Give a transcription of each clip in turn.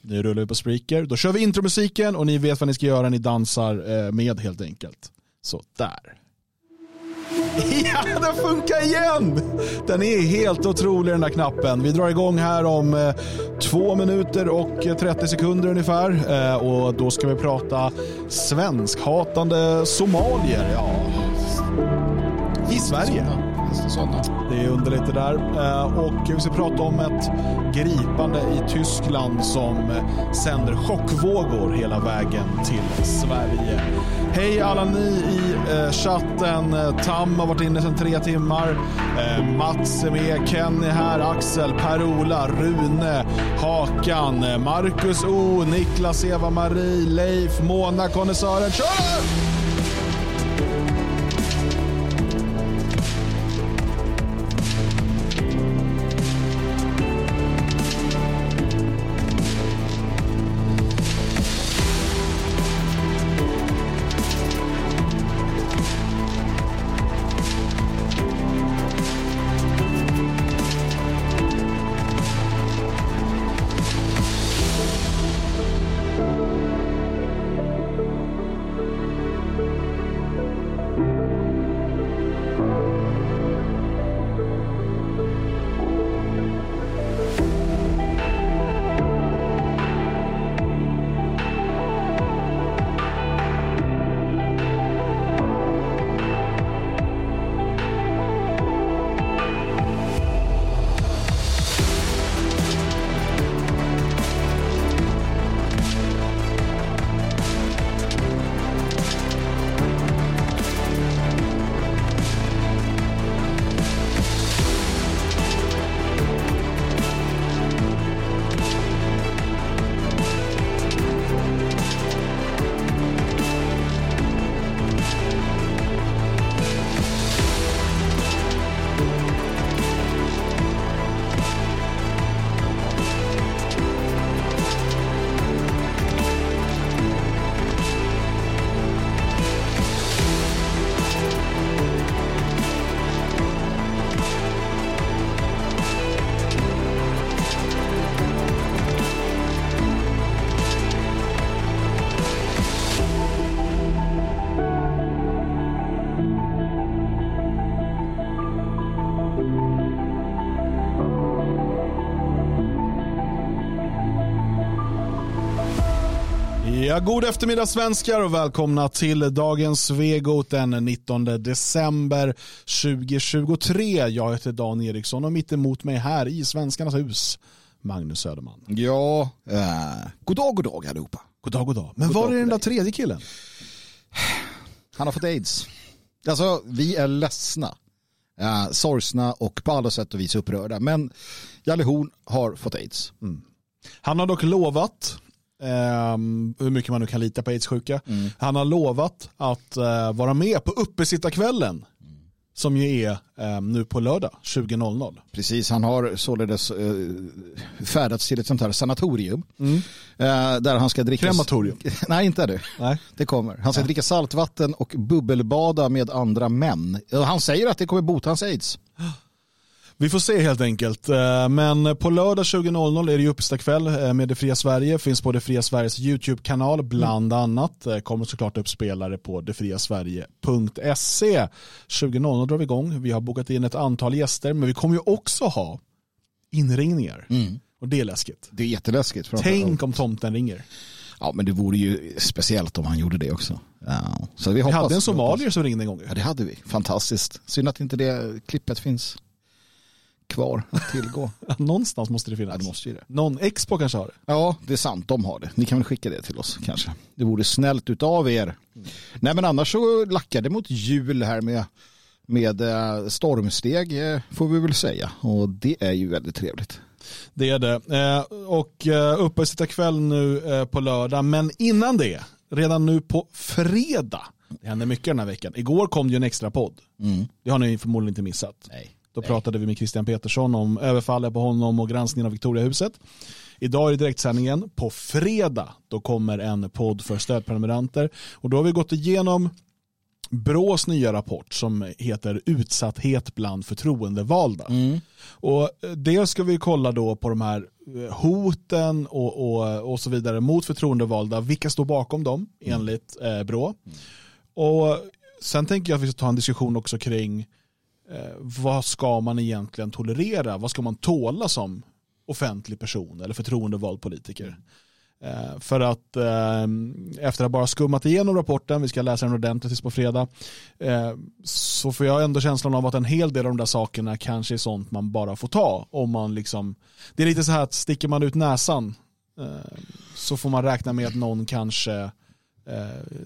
Nu rullar vi på Spreaker. Då kör vi intromusiken och ni vet vad ni ska göra. Ni dansar eh, med helt enkelt. Så där. Ja, den funkar igen! Den är helt otrolig den där knappen. Vi drar igång här om eh, två minuter och eh, 30 sekunder ungefär. Eh, och då ska vi prata svenskhatande somalier. Ja, i Sverige. Det är underligt det där. Eh, och vi ska prata om ett gripande i Tyskland som eh, sänder chockvågor hela vägen till Sverige. Hej alla ni i eh, chatten. Tam har varit inne sedan tre timmar. Mats är med, Kenny här, Axel, Per-Ola, Rune, Hakan, Marcus O, Niklas, Eva-Marie, Leif, Mona, Konnässören. Kör! God eftermiddag svenskar och välkomna till dagens Svegot den 19 december 2023. Jag heter Dan Eriksson och mitt emot mig här i Svenskarnas hus, Magnus Söderman. Ja, eh, god dag, god dag allihopa. God dag, god dag. Men god var är den där tredje killen? Han har fått aids. Alltså, vi är ledsna, eh, sorgsna och på alla sätt och vis upprörda. Men Jalle Horn har fått aids. Mm. Han har dock lovat Um, hur mycket man nu kan lita på aidssjuka. Mm. Han har lovat att uh, vara med på uppesittarkvällen som ju är eh, nu på lördag 20.00. Precis, han har således eh, färdats till ett sånt här sanatorium. Mm. Eh, där han ska dricka... Krematorium? Nej, inte det. Nej. Det kommer. Han ska ja. dricka saltvatten och bubbelbada med andra män. Han säger att det kommer bota hans aids. Vi får se helt enkelt. Eh, men på lördag 20.00 är det uppesittarkväll eh, med Det Fria Sverige. Finns på Det Fria Sveriges YouTube-kanal bland mm. annat. Eh, kommer såklart upp spelare på detfriasverige.se. 20.00 drar vi igång. Vi har bokat in ett antal gäster men vi kommer ju också ha inringningar. Mm. Och det är läskigt. Det är jätteläskigt. Tänk om tomten ringer. Ja, men det vore ju speciellt om han gjorde det också. Ja. Så vi, hoppas, vi hade en somalier som ringde en gång. Ja, det hade vi. Fantastiskt. Synd att inte det klippet finns kvar att tillgå. Någonstans måste det finnas. Ja, det måste ju det. Någon Expo kanske har det. Ja, det är sant. De har det. Ni kan väl skicka det till oss kanske. Det vore snällt utav er. Mm. Nej, men annars så lackar det mot jul här med, med eh, stormsteg eh, får vi väl säga. Och det är ju väldigt trevligt. Det är det. Eh, och uppesittarkväll nu på lördag. Men innan det, redan nu på fredag. Det händer mycket den här veckan. Igår kom det ju en extra podd. Mm. Det har ni förmodligen inte missat. Nej. Då Nej. pratade vi med Christian Petersson om överfallet på honom och granskningen av Victoriahuset. Idag är det direktsändningen. På fredag då kommer en podd för stödprenumeranter. Och då har vi gått igenom Brås nya rapport som heter Utsatthet bland förtroendevalda. Mm. Och dels ska vi kolla då på de här eh, hoten och, och, och så vidare mot förtroendevalda. Vilka står bakom dem enligt eh, Brå? Och sen tänker jag att vi ska ta en diskussion också kring eh, vad ska man egentligen tolerera? Vad ska man tåla som offentlig person eller förtroendevald politiker? Eh, för att eh, efter att bara skummat igenom rapporten, vi ska läsa den ordentligt tills på fredag, eh, så får jag ändå känslan av att en hel del av de där sakerna kanske är sånt man bara får ta. Om man liksom, det är lite så här att sticker man ut näsan så får man räkna med att någon kanske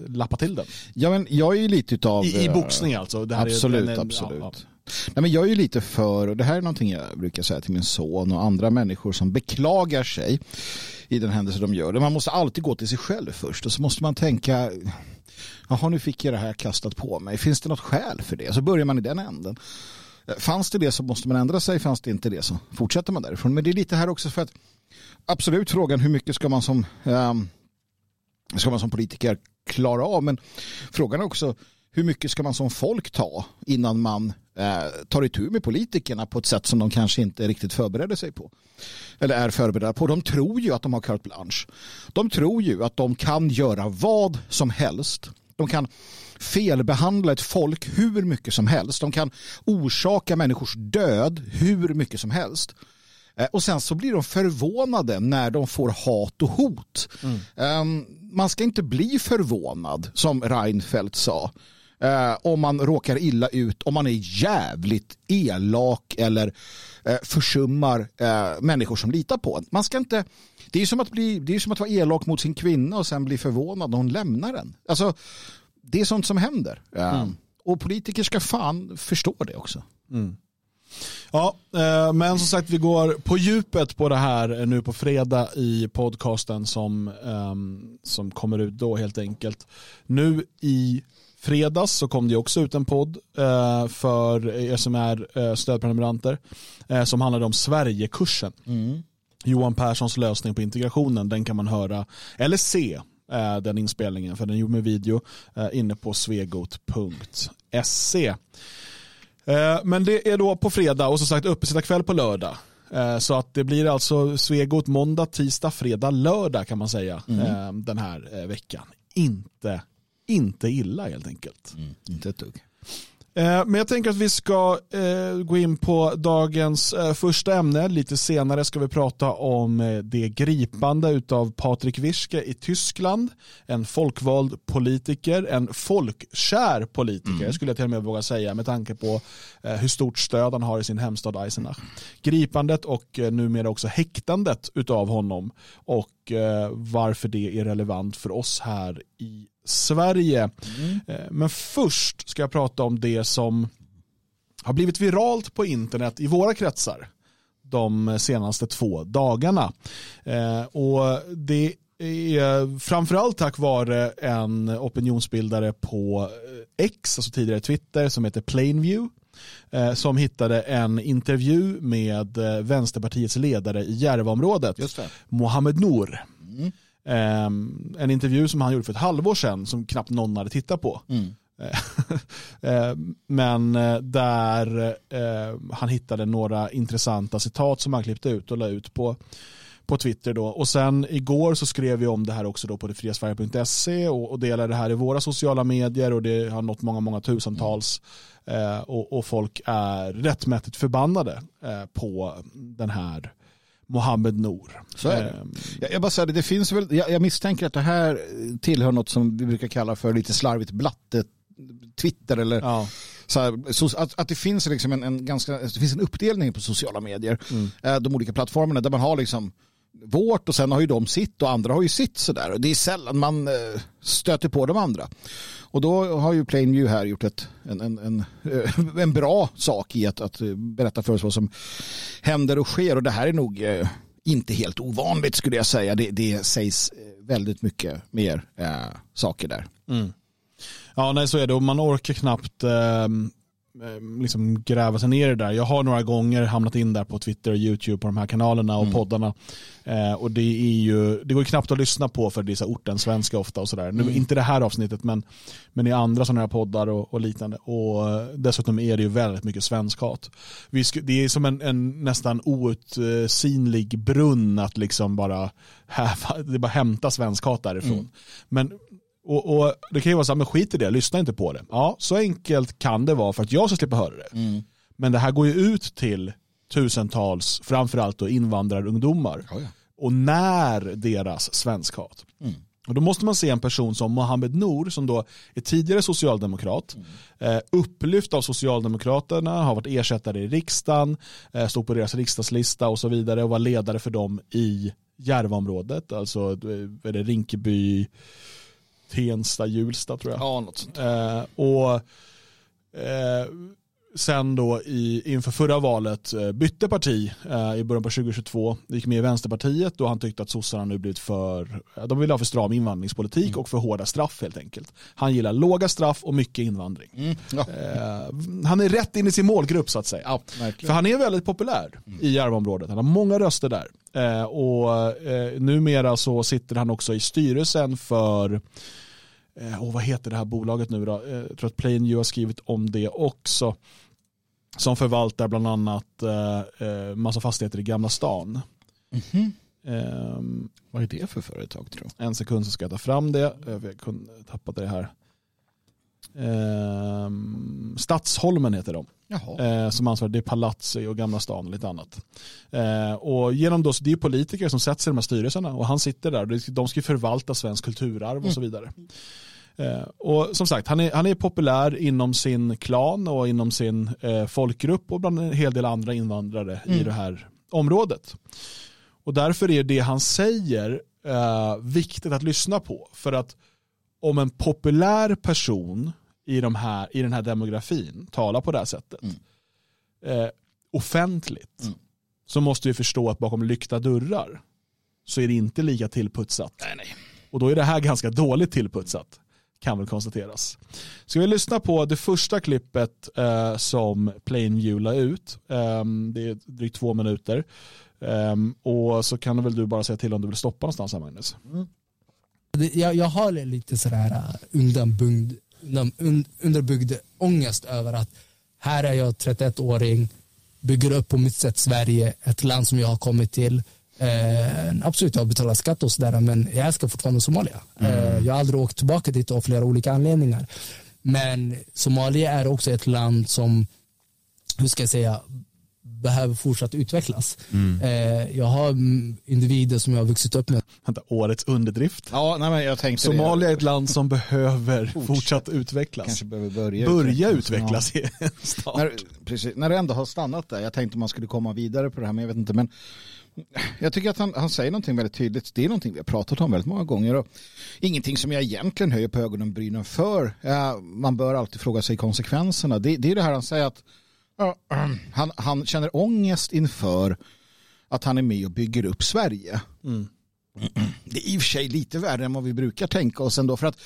lappar till den. Ja, men jag är ju lite utav... I, i boxning alltså. Absolut, är, är- absolut. ja, ja. Nej, men jag är ju lite för, och det här är någonting jag brukar säga till min son och andra människor som beklagar sig i den händelse de gör det. Man måste alltid gå till sig själv först och så måste man tänka, jaha nu fick jag det här kastat på mig, finns det något skäl för det? Så börjar man i den änden. Fanns det det så måste man ändra sig, fanns det inte det så fortsätter man därifrån. Men det är lite här också för att absolut frågan hur mycket ska man som, um, ska man som politiker klara av, men frågan är också hur mycket ska man som folk ta innan man eh, tar itu med politikerna på ett sätt som de kanske inte riktigt förbereder sig på. Eller är förberedda på. De tror ju att de har carte blanche. De tror ju att de kan göra vad som helst. De kan felbehandla ett folk hur mycket som helst. De kan orsaka människors död hur mycket som helst. Eh, Och sen så blir de förvånade när de får hat och hot. Um, man ska inte bli förvånad, som Reinfeldt sa, eh, om man råkar illa ut, om man är jävligt elak eller eh, försummar eh, människor som litar på en. Man ska inte, det är som att, bli, det är som att vara elak mot sin kvinna och sen bli förvånad när hon lämnar den. Alltså, det är sånt som händer. Um, Och politiker ska fan förstå det också. Ja, eh, men som sagt vi går på djupet på det här nu på fredag i podcasten som, ehm, som kommer ut då helt enkelt. Nu i fredags så kom det också ut en podd eh, för er som är eh, stödprenumeranter eh, som handlade om Sverigekursen. Johan Perssons lösning på integrationen, den kan man höra eller se eh, den inspelningen för den gjorde med video eh, inne på svegot.se. Eh, Men det är då på fredag och som sagt uppesittarkväll på lördag. Eh, Så att det blir alltså Svegot måndag, tisdag, fredag, lördag kan man säga eh, den här eh, veckan. Inte, inte illa helt enkelt. Inte ett dugg. Eh, Men jag tänker att vi ska eh, gå in på dagens eh, första ämne. Lite senare ska vi prata om det gripande utav Patrik Wischke i Tyskland. En folkvald politiker, en folkkär politiker skulle jag till och med våga säga med tanke på hur stort stöd han har i sin hemstad Eisenach. Gripandet och numera också häktandet utav honom och varför det är relevant för oss här i Sverige. Eh, Men först ska jag prata om det som har blivit viralt på internet i våra kretsar de senaste två dagarna. Eh, Och det är framförallt tack vare en opinionsbildare på eh, X, alltså tidigare Twitter, som heter Plainview som hittade en intervju med Vänsterpartiets ledare i Järvaområdet. Mohammed Nour. Eh, en intervju som han gjorde för ett halvår sedan som knappt någon hade tittat på. Eh, Men eh, där eh, han hittade några intressanta citat som han klippte ut och la ut på, på Twitter. Då. Och sen igår så skrev vi om det här också då på detfriasverige.se och, och delade det här i våra sociala medier och det har nått många, många tusentals. Eh, och, och folk är rättmätigt förbannade på den här Mohammed Nour. Så är det. Eh, Jag, jag bara säger det, det finns väl, jag, jag misstänker att det här tillhör något som vi brukar kalla för lite slarvigt blatte Twitter eller ja. så här, så, att, att det finns liksom en, en ganska, det finns en uppdelning på sociala medier, eh, de olika plattformarna där man har liksom vårt och sen har ju de sitt och andra har ju sitt sådär och det är sällan man eh, stöter på de andra. Och då har ju Plainview här gjort ett, en, en, en, eh, en bra sak i att, att eh, berätta för oss vad som händer och sker och det här är nog inte helt ovanligt skulle jag säga. Det, det sägs väldigt mycket mer äh, saker där. Mm. Ja, nej så är det och man orkar knappt eh, liksom gräva sig ner i det där. Jag har några gånger hamnat in där på Twitter och YouTube på de här kanalerna och mm. poddarna. Eh, och det är ju, det går ju knappt att lyssna på för det är så orten svenska ofta och sådär. Mm. Inte det här avsnittet men, men i andra sådana här poddar och, och, liknande. Och dessutom är det ju väldigt mycket svenskhat. Vi det är som en, en nästan outsinlig brunn att liksom bara, häva, det bara hämta svenskhat därifrån. Mm. Men och, och, Det kan ju vara så här, men skit i det, lyssna inte på det. Ja, så enkelt kan det vara för att jag ska slippa höra det. Mm. Men det här går ju ut till tusentals, framförallt då invandrarungdomar. Oh ja. Och när deras svenskhat. Mm. Och då måste man se en person som Mohammed Nour som då är tidigare socialdemokrat, mm. eh, upplyft av Socialdemokraterna, har varit ersättare i riksdagen, eh, stod på deras riksdagslista och så vidare och var ledare för dem i Järvaområdet, alltså är det Rinkeby, Tensta, Hjulsta tror jag. Ja, något sånt. Eh, och eh, sen då i, inför förra valet eh, bytte parti eh, i början på 2022. Gick med i Vänsterpartiet och han tyckte att sossarna nu blivit för, de vill ha för stram invandringspolitik mm. och för hårda straff helt enkelt. Han gillar låga straff och mycket invandring. Mm. Ja. Eh, han är rätt in i sin målgrupp så att säga. Ja, för han är väldigt populär mm. i Järvaområdet. Han har många röster där. Eh, och eh, numera så sitter han också i styrelsen för eh, och vad heter det här bolaget nu då? Eh, jag tror att PlayNU har skrivit om det också. Som förvaltar bland annat eh, eh massa fastigheter i Gamla stan. Mm -hmm. um, vad är det för företag tror du? En sekund så ska jag ta fram det. Jag tappade det här. Eh, Stadsholmen heter de. Eh, som ansvarar, det är Palazzo och Gamla stan och lite annat. Eh, och genom då, det är politiker som sätter sig i de här styrelserna och han sitter där. De ska förvalta svensk kulturarv och så mm. vidare. Eh, och som sagt, han är, han är populär inom sin klan och inom sin eh, folkgrupp och bland en hel del andra invandrare mm. i det här området. Och därför är det han säger eh, viktigt att lyssna på. För att om en populär person i, de här, i den här demografin talar på det här sättet mm. eh, offentligt mm. så måste vi förstå att bakom lyckta dörrar så är det inte lika tillputsat. Nej, nej. Och då är det här ganska dåligt tillputsat kan väl konstateras. Ska vi lyssna på det första klippet eh, som Plainview la ut. Um, det är drygt två minuter. Um, och så kan väl du bara säga till om du vill stoppa någonstans här Magnus. Mm. Jag, jag har lite sådär uh, undanbyggd, underbyggd ångest över att här är jag 31-åring, bygger upp på mitt sätt Sverige, ett land som jag har kommit till Eh, absolut, jag har betalat skatt och sådär, men jag älskar fortfarande Somalia. Mm. Eh, jag har aldrig åkt tillbaka dit av flera olika anledningar. Men Somalia är också ett land som, hur ska jag säga, behöver fortsatt utvecklas. Mm. Eh, jag har individer som jag har vuxit upp med. Vänta, årets underdrift. Ja, nej, men jag tänkte Somalia är ett land som behöver Fortsätt. fortsatt utvecklas. Kanske behöver börja, börja utvecklas. utvecklas ja. när, precis, när det ändå har stannat där, jag tänkte man skulle komma vidare på det här, men jag vet inte. Men jag tycker att han, han säger någonting väldigt tydligt. Det är någonting vi har pratat om väldigt många gånger. Och ingenting som jag egentligen höjer på ögonen och brynen för. Ja, man bör alltid fråga sig konsekvenserna. Det, det är det här han säger att han, han känner ångest inför att han är med och bygger upp Sverige. Mm. Det är i och för sig lite värre än vad vi brukar tänka oss ändå. För att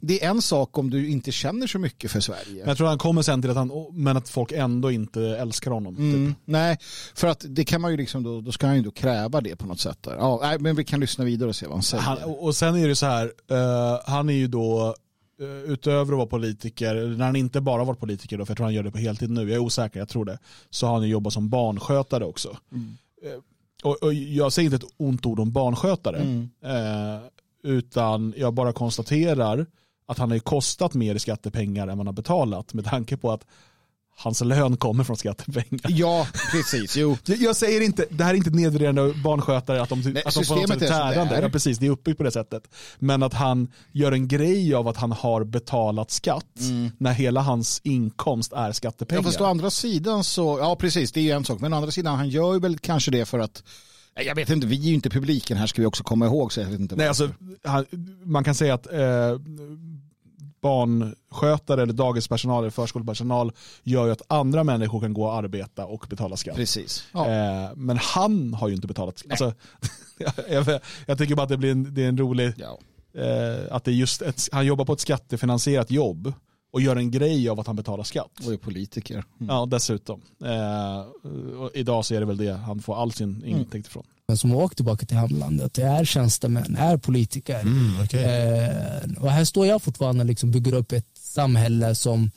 det är en sak om du inte känner så mycket för Sverige. Jag tror han kommer sen till att han, men att folk ändå inte älskar honom. Typ. Mm, nej, för att det kan man ju liksom då, då ska han ju då kräva det på något sätt. Där. Ja, nej, men vi kan lyssna vidare och se vad han säger. Han, och sen är det så här, uh, han är ju då utöver att vara politiker, när han inte bara varit politiker, då, för jag tror han gör det på heltid nu, jag är osäker, jag tror det, så har han jobbat som barnskötare också. Mm. Uh, och, och, jag säger inte ett ont ord om barnskötare, mm. utan jag bara konstaterar att han har kostat mer i skattepengar än man har betalat med tanke på att hans lön kommer från skattepengar. Ja, precis. Jo. Jag säger inte, det här är inte nedvärderande barnskötare att de, Nej, att de på något är tärande. Ja, precis, det är uppbyggt på det sättet. Men att han gör en grej av att han har betalat skatt mm. när hela hans inkomst är skattepengar. Ja, fast å andra sidan så, ja precis, det är ju en sak. Men å andra sidan, han gör ju väl kanske det för att jag vet inte, vi är ju inte publiken här ska vi också komma ihåg. Så jag vet inte Nej, alltså, man kan säga att eh, barnskötare eller dagispersonal eller förskolepersonal gör ju att andra människor kan gå och arbeta och betala skatt. Precis. Ja. Eh, men han har ju inte betalat skatt. Alltså, jag, jag, tycker bara att det blir en, det är en rolig, ja. eh, att det är just ett, han jobbar på ett skattefinansierat jobb och gör en grej av att han betalar skatt. Och är politiker. Mm. Ja, dessutom. Eh, idag så är det väl det han får all sin intäkt ifrån. Men som har åkt tillbaka till hemlandet, det är tjänstemän, är politiker. Mm, okej. Eh, och här står jag fortfarande och liksom bygger upp ett samhälle som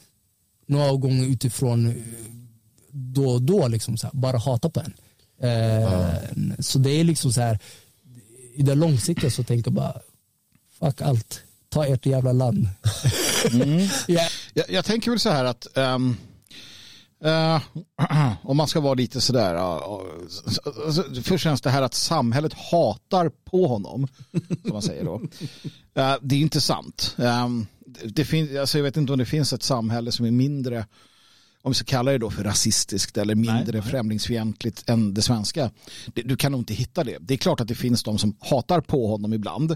några gånger utifrån eh, då och då liksom så här, bara hatar på en. Eh, Så det är liksom så här, i det långsiktiga så tänker jag bara, fuck allt, ta ert jävla land. Ja, Jag, jag tänker väl så här att ehm, eh, om man ska vara lite sådär, uh, alltså, först känns det här att samhället hatar på honom, som man säger då. Eh, det är inte sant. Ehm, det finns, alltså, jag vet inte om det finns ett samhälle som är mindre, om vi ska kalla det då för rasistiskt eller mindre nej. främlingsfientligt än det svenska. Det, du kan nog inte hitta det. Det är klart att det finns de som hatar på honom ibland.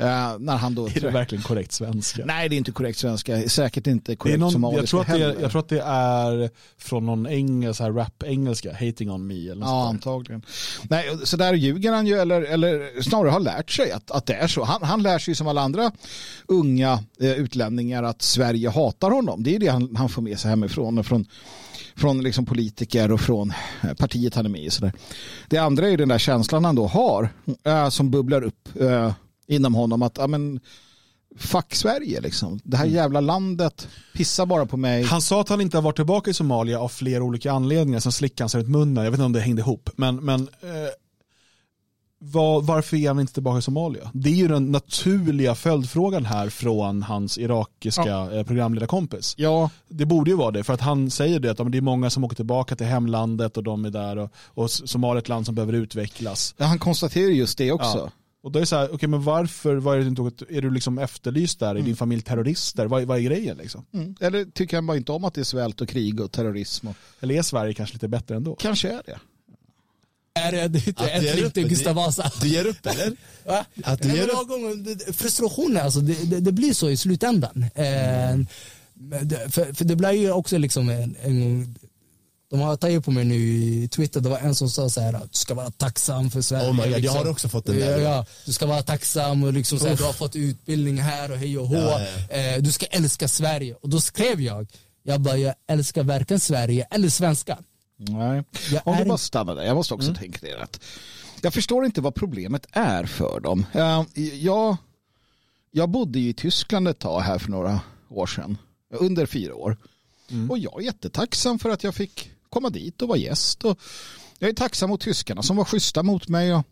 Eh, när han då Är det verkligen korrekt svenska? Nej, det är inte korrekt svenska. Säkert inte korrekt någon, somaliska jag, tror att det är, jag tror att det är från någon engelsk, rap-engelska, hating on me eller något Ja, antagligen. Nej, så där ljuger han ju, eller, eller snarare har lärt sig att, att det är så. Han, han lär sig som alla andra unga eh, utlänningar att Sverige hatar honom. Det är det han, han får med sig hemifrån och från, från liksom politiker och från eh, partiet han är med i. Så där. Det andra är den där känslan han då har eh, som bubblar upp eh, inom honom att ja, men, fuck Sverige liksom. Det här jävla landet pissar bara på mig. Han sa att han inte har varit tillbaka i Somalia av flera olika anledningar. Sen slickade han sig runt munnen. Jag vet inte om det hängde ihop. Men, men eh, var, varför är han inte tillbaka i Somalia? Det är ju den naturliga följdfrågan här från hans irakiska eh, programledarkompis. Ja, Det borde ju vara det, för att han säger det att ja, det är många som åker tillbaka till hemlandet och de är där och, och Somalia är ett land som behöver utvecklas. Ja, han konstaterar just det också. Ja. Och då är det så här, okej men varför, vad är, det är du liksom efterlyst där? Är din familj terrorister? Vad, vad är grejen liksom? Mm. Eller tycker han bara inte om att det är svält och krig och terrorism? Och... Eller är Sverige kanske lite bättre ändå? Kanske är det. är det, det, det är inte Gustav Vasa. Du ger upp eller? Va? Att du ger upp? frustrationen, alltså, det, det, det blir så i slutändan. Eh, det, för, för det blir ju också liksom en, en de har tagit på mig nu i Twitter, det var en som sa så här att du ska vara tacksam för Sverige. Oh my God, jag liksom. har också fått den där. Ja, ja, du ska vara tacksam och liksom så här, du har fått utbildning här och hej och hå. Ja, ja. Eh, du ska älska Sverige. Och då skrev jag, jag bara, jag älskar varken Sverige eller svenskar. Nej. Jag Om är du bara stannar där, jag måste också tänka det att jag förstår inte vad problemet är för dem. Eh, Jag, jag bodde ju i Tyskland ett tag här för några år sedan, under fyra år. Och jag är jättetacksam för att jag fick komma dit och vara gäst. Och jag är tacksam mot tyskarna som var schyssta mot mig. Och,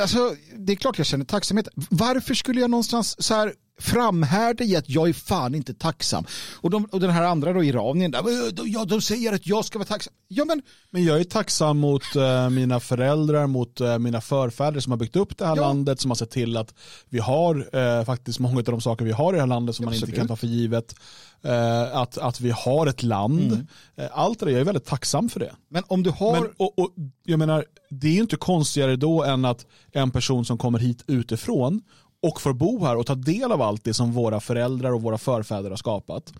alltså, det är klart jag känner tacksamhet. Varför skulle jag någonstans så här framhärda i att jag är fan inte tacksam? Och, de, och den här andra då, iranien, där, "Eh, de, ja, de säger att jag ska vara tacksam. Ja, men Men jag är tacksam mot eh, mina föräldrar, mot eh, mina förfäder som har byggt upp det här Ja. landet, som har sett till att vi har eh, faktiskt många av de saker vi har i det här landet som man inte Absolut. kan ta för givet. Eh, att, att vi har ett land. Eh, allt det där, jag är väldigt tacksam för det. Men om du har... Men, och, och, jag menar, det är ju inte konstigare då än att en person som kommer hit utifrån och får bo här och ta del av allt det som våra föräldrar och våra förfäder har skapat.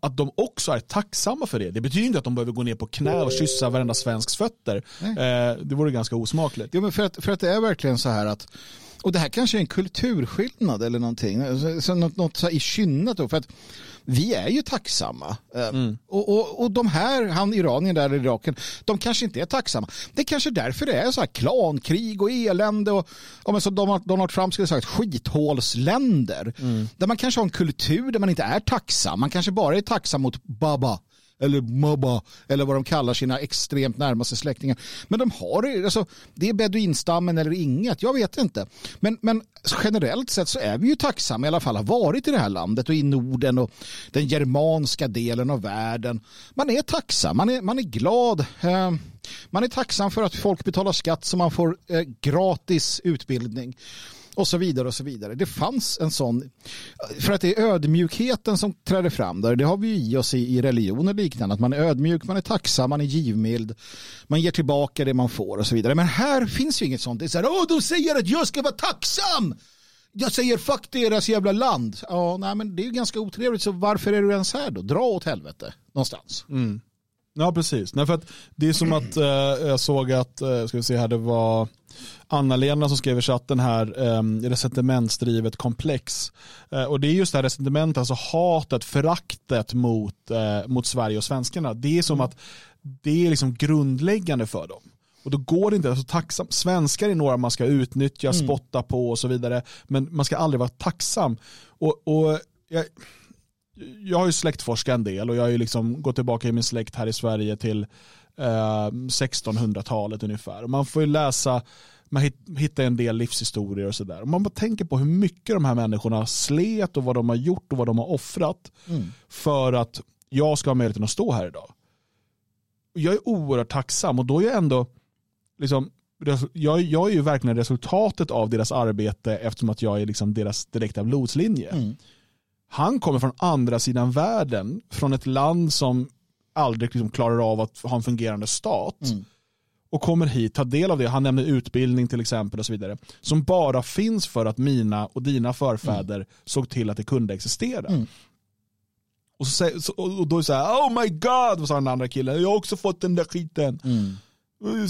Att de också är tacksamma för det. Det betyder inte att de behöver gå ner på knä och kyssa varenda svensks fötter. Eh, det vore ganska osmakligt. Jo, men för, att, för att det är verkligen så här att och det här kanske är en kulturskillnad eller någonting. Så, något, något så i kynnet då. För att vi är ju tacksamma. Eh, Och, och, och de här, han iranien där i Iraken, de kanske inte är tacksamma. Det är kanske därför det är så här klankrig och elände och, och men som Donald, Trump skulle ha sagt, skithålsländer. Där man kanske har en kultur där man inte är tacksam. Man kanske bara är tacksam mot Baba eller Moba eller vad de kallar sina extremt närmaste släktingar. Men de har det, alltså, det är beduinstammen eller inget, jag vet inte. Men, men generellt sett så är vi ju tacksamma i alla fall har varit i det här landet och i Norden och den germanska delen av världen. Man är tacksam, man är, man är glad. Eh, man är tacksam för att folk betalar skatt så man får eh, gratis utbildning och så vidare och så vidare. Det fanns en sån, för att det är ödmjukheten som träder fram där. Det har vi ju i oss i, i religion och liknande. Att man är ödmjuk, man är tacksam, man är givmild. Man ger tillbaka det man får och så vidare. Men här finns ju inget sånt. Det är så här, åh, de säger att jag ska vara tacksam. Jag säger fuck deras jävla land. Ja, nej, men det är ju ganska otrevligt. Så varför är du ens här då? Dra åt helvete någonstans. Mm. Ja, precis. Nej, för att det är som att eh, jag såg att, eh, ska vi se här, det var Anna-Lena som skrev i chatten här, eh, resentimentsdrivet komplex. Eh, och det är just det här resentimentet, alltså hatet, föraktet mot, eh, mot Sverige och svenskarna. Det är som att det är liksom grundläggande för dem. Och då går det inte, alltså tacksam. svenskar är några man ska utnyttja, mm. spotta på och så vidare. Men man ska aldrig vara tacksam. Och, och jag, jag har ju släktforskat en del och jag har ju liksom gått tillbaka i min släkt här i Sverige till eh, 1600-talet ungefär. Och man får ju läsa, man hittar en del livshistorier och sådär. Man bara tänker på hur mycket de här människorna slet och vad de har gjort och vad de har offrat mm. för att jag ska ha möjligheten att stå här idag. Jag är oerhört tacksam och då är jag ändå, liksom, jag, jag är ju verkligen resultatet av deras arbete eftersom att jag är liksom deras direkta blodslinje. Mm. Han kommer från andra sidan världen, från ett land som aldrig liksom klarar av att ha en fungerande stat. Mm. Och kommer hit, tar del av det, han nämner utbildning till exempel och så vidare. Som bara finns för att mina och dina förfäder mm. såg till att det kunde existera. Mm. Och, så, och då är det så här, oh my god, vad sa den andra killen, jag har också fått den där skiten. Mm.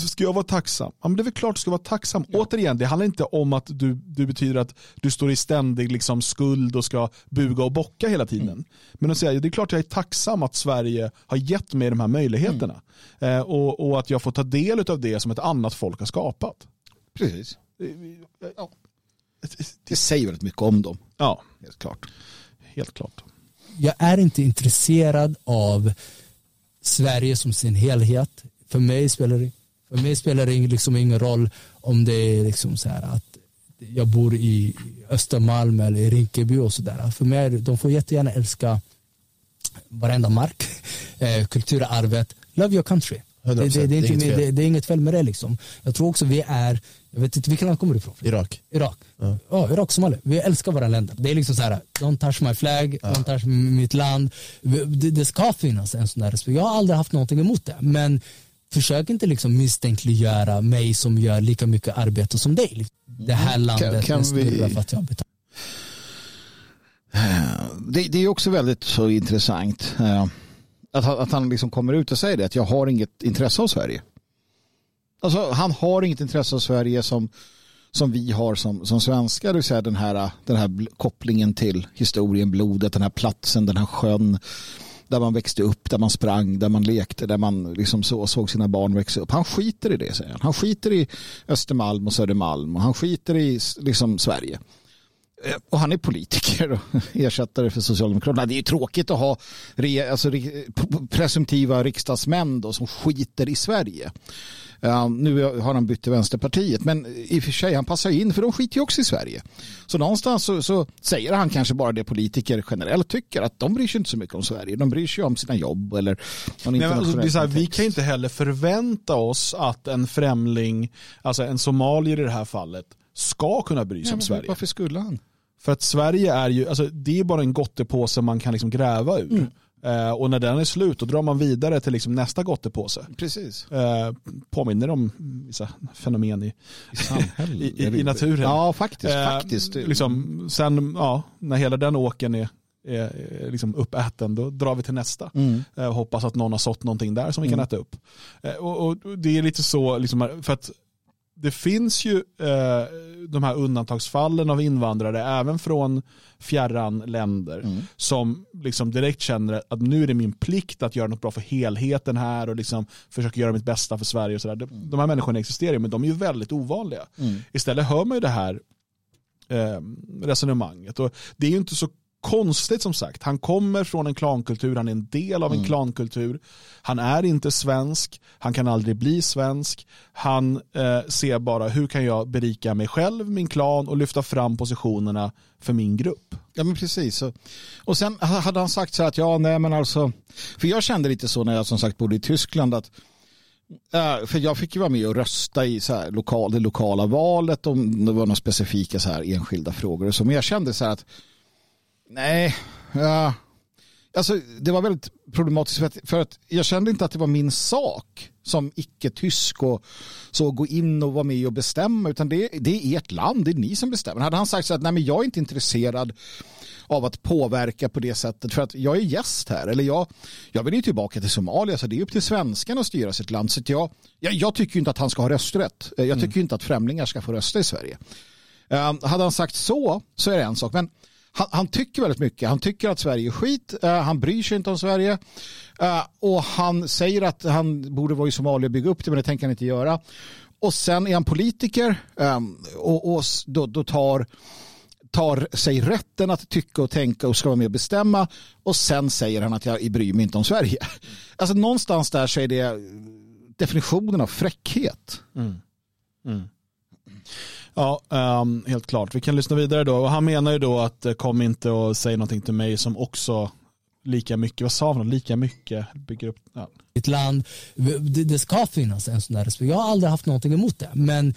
Ska jag vara tacksam? Ja, men det är väl klart du ska vara tacksam. Ja. Återigen, det handlar inte om att du, du betyder att du står i ständig liksom, skuld och ska buga och bocka hela tiden. Mm. Men att säga, det är klart jag är tacksam att Sverige har gett mig de här möjligheterna. Mm. Eh, och, och, att jag får ta del av det som ett annat folk har skapat. Precis. Ja. Det säger väldigt mycket om dem. Ja. Helt klart. Helt klart. Jag är inte intresserad av Sverige som sin helhet. För mig spelar det för mig spelar det liksom ingen roll om det är liksom så här att jag bor i Östermalm eller i Rinkeby och sådär. För mig, de får jättegärna älska varenda mark, eh, kulturarvet, love your country. Det, det, det, är inte, det, det, det, är inget fel med det liksom. Jag tror också vi är, jag vet inte vilket land kommer du ifrån? Irak. Irak, ja, ja Irak, Somalia. Vi älskar våra länder. Det är liksom så här, don't touch my flag, ja. don't touch mitt land. Det, det ska finnas en sån där respekt. Jag har aldrig haft någonting emot det, men försök inte liksom misstänkliggöra mig som gör lika mycket arbete som dig. Det här mm. landet kan, kan vi... för att jag betalar. Det, det, är också väldigt så intressant eh, att, att han liksom kommer ut och säger det att jag har inget intresse av Sverige. Alltså, han har inget intresse av Sverige som, som vi har som, som svenskar. Det vill säga den här, den här kopplingen till historien, blodet, den här platsen, den här sjön där man växte upp, där man sprang, där man lekte, där man liksom så, såg sina barn växa upp. Han skiter i det, säger han. Han skiter i Östermalm och Södermalm och han skiter i liksom, Sverige. Eh, och han är politiker och ersättare för Socialdemokraterna. Det är ju tråkigt att ha alltså, presumtiva riksdagsmän då, som skiter i Sverige. Uh, nu har han bytt till Vänsterpartiet, men i och för sig, han passar in för de skiter ju också i Sverige. Så någonstans så, så, säger han kanske bara det politiker generellt tycker, att de bryr sig inte så mycket om Sverige. De bryr sig om sina jobb eller Nej, alltså, det är här, Vi kan inte heller förvänta oss att en främling, alltså en somalier i det här fallet, ska kunna bry sig ja, om Sverige. Varför skulle han? För att Sverige är ju, alltså, det är bara en gottepåse man kan liksom gräva ur. Mm. Eh, och när den är slut då drar man vidare till liksom nästa gottepåse. Precis. Eh, påminner om vissa fenomen i, I, i, i, i naturen. Ja, faktiskt. Eh, faktiskt. Liksom, sen, ja, när hela den åken är, är, är liksom uppäten, då drar vi till nästa. Mm. Eh, hoppas att någon har sått någonting där som vi mm. kan äta upp. Eh, och, och, det är lite så, liksom, för att det finns ju eh, de här undantagsfallen av invandrare även från fjärran länder mm. som liksom direkt känner att nu är det min plikt att göra något bra för helheten här och liksom försöka göra mitt bästa för Sverige. Och så där. Mm. De här människorna existerar men de är ju väldigt ovanliga. Mm. Istället hör man ju det här eh, resonemanget. Och det är ju inte så konstigt som sagt. Han kommer från en klankultur, han är en del av en mm. klankultur. Han är inte svensk, han kan aldrig bli svensk. Han eh, ser bara hur kan jag berika mig själv, min klan och lyfta fram positionerna för min grupp. Ja men precis. Och sen hade han sagt så att ja nej men alltså, för jag kände lite så när jag som sagt bodde i Tyskland att Uh, för jag fick ju vara med och rösta i så här lokal, det lokala valet om det var några specifika så här enskilda frågor. Så, men jag kände så här att Nej, ja. alltså, det var väldigt problematiskt för att, för att jag kände inte att det var min sak som icke-tysk och så gå in och vara med och bestämma utan det, det är ert land, det är ni som bestämmer. Hade han sagt så att nej men jag är inte intresserad av att påverka på det sättet för att jag är gäst här eller jag, jag vill ju tillbaka till Somalia så det är upp till svenskarna att styra sitt land så jag, jag, jag tycker inte att han ska ha rösträtt. Jag tycker mm. inte att främlingar ska få rösta i Sverige. Um, hade han sagt så så är det en sak men han, han, tycker väldigt mycket. Han tycker att Sverige är skit. Uh, han bryr sig inte om Sverige. Uh, och han säger att han borde vara i Somalia och bygga upp det, men det tänker han inte göra. Och sen är han politiker um, och, och då, då, tar, tar sig rätten att tycka och tänka och ska vara med och bestämma. Och sen säger han att jag bryr mig inte om Sverige. Alltså någonstans där så är det definitionen av fräckhet. Mm. Mm. Ja, um, helt klart. Vi kan lyssna vidare då. Och han menar ju då att eh, kom inte och säg någonting till mig som också lika mycket, vad sa han, lika mycket bygger upp. Ja. Ett land, det, det, ska finnas en sån där respekt. Jag har aldrig haft någonting emot det. Men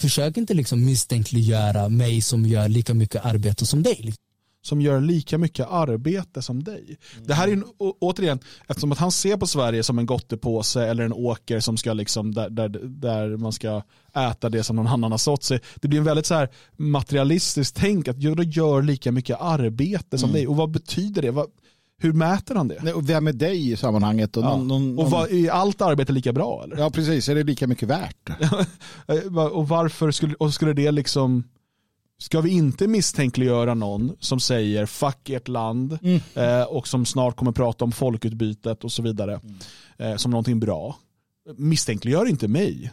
försök inte liksom misstänkliggöra mig som gör lika mycket arbete som dig liksom som gör lika mycket arbete som dig. Mm. Det här är en, återigen, eftersom att han ser på Sverige som en gottepåse eller en åker som ska liksom, där, där, där man ska äta det som någon annan har sått sig. Det blir en väldigt så här materialistiskt tänk att jag gör lika mycket arbete som mm. dig. Och vad betyder det? Vad, hur mäter han det? Nej, och vem är dig i sammanhanget? Och, ja. någon, någon, och var, är allt arbete lika bra? Eller? Ja, precis. Är det lika mycket värt? och varför skulle, och skulle det liksom Ska vi inte misstänkliggöra någon som säger fuck ert land mm. eh, och som snart kommer prata om folkutbytet och så vidare mm. eh, som någonting bra. Misstänkliggör inte mig.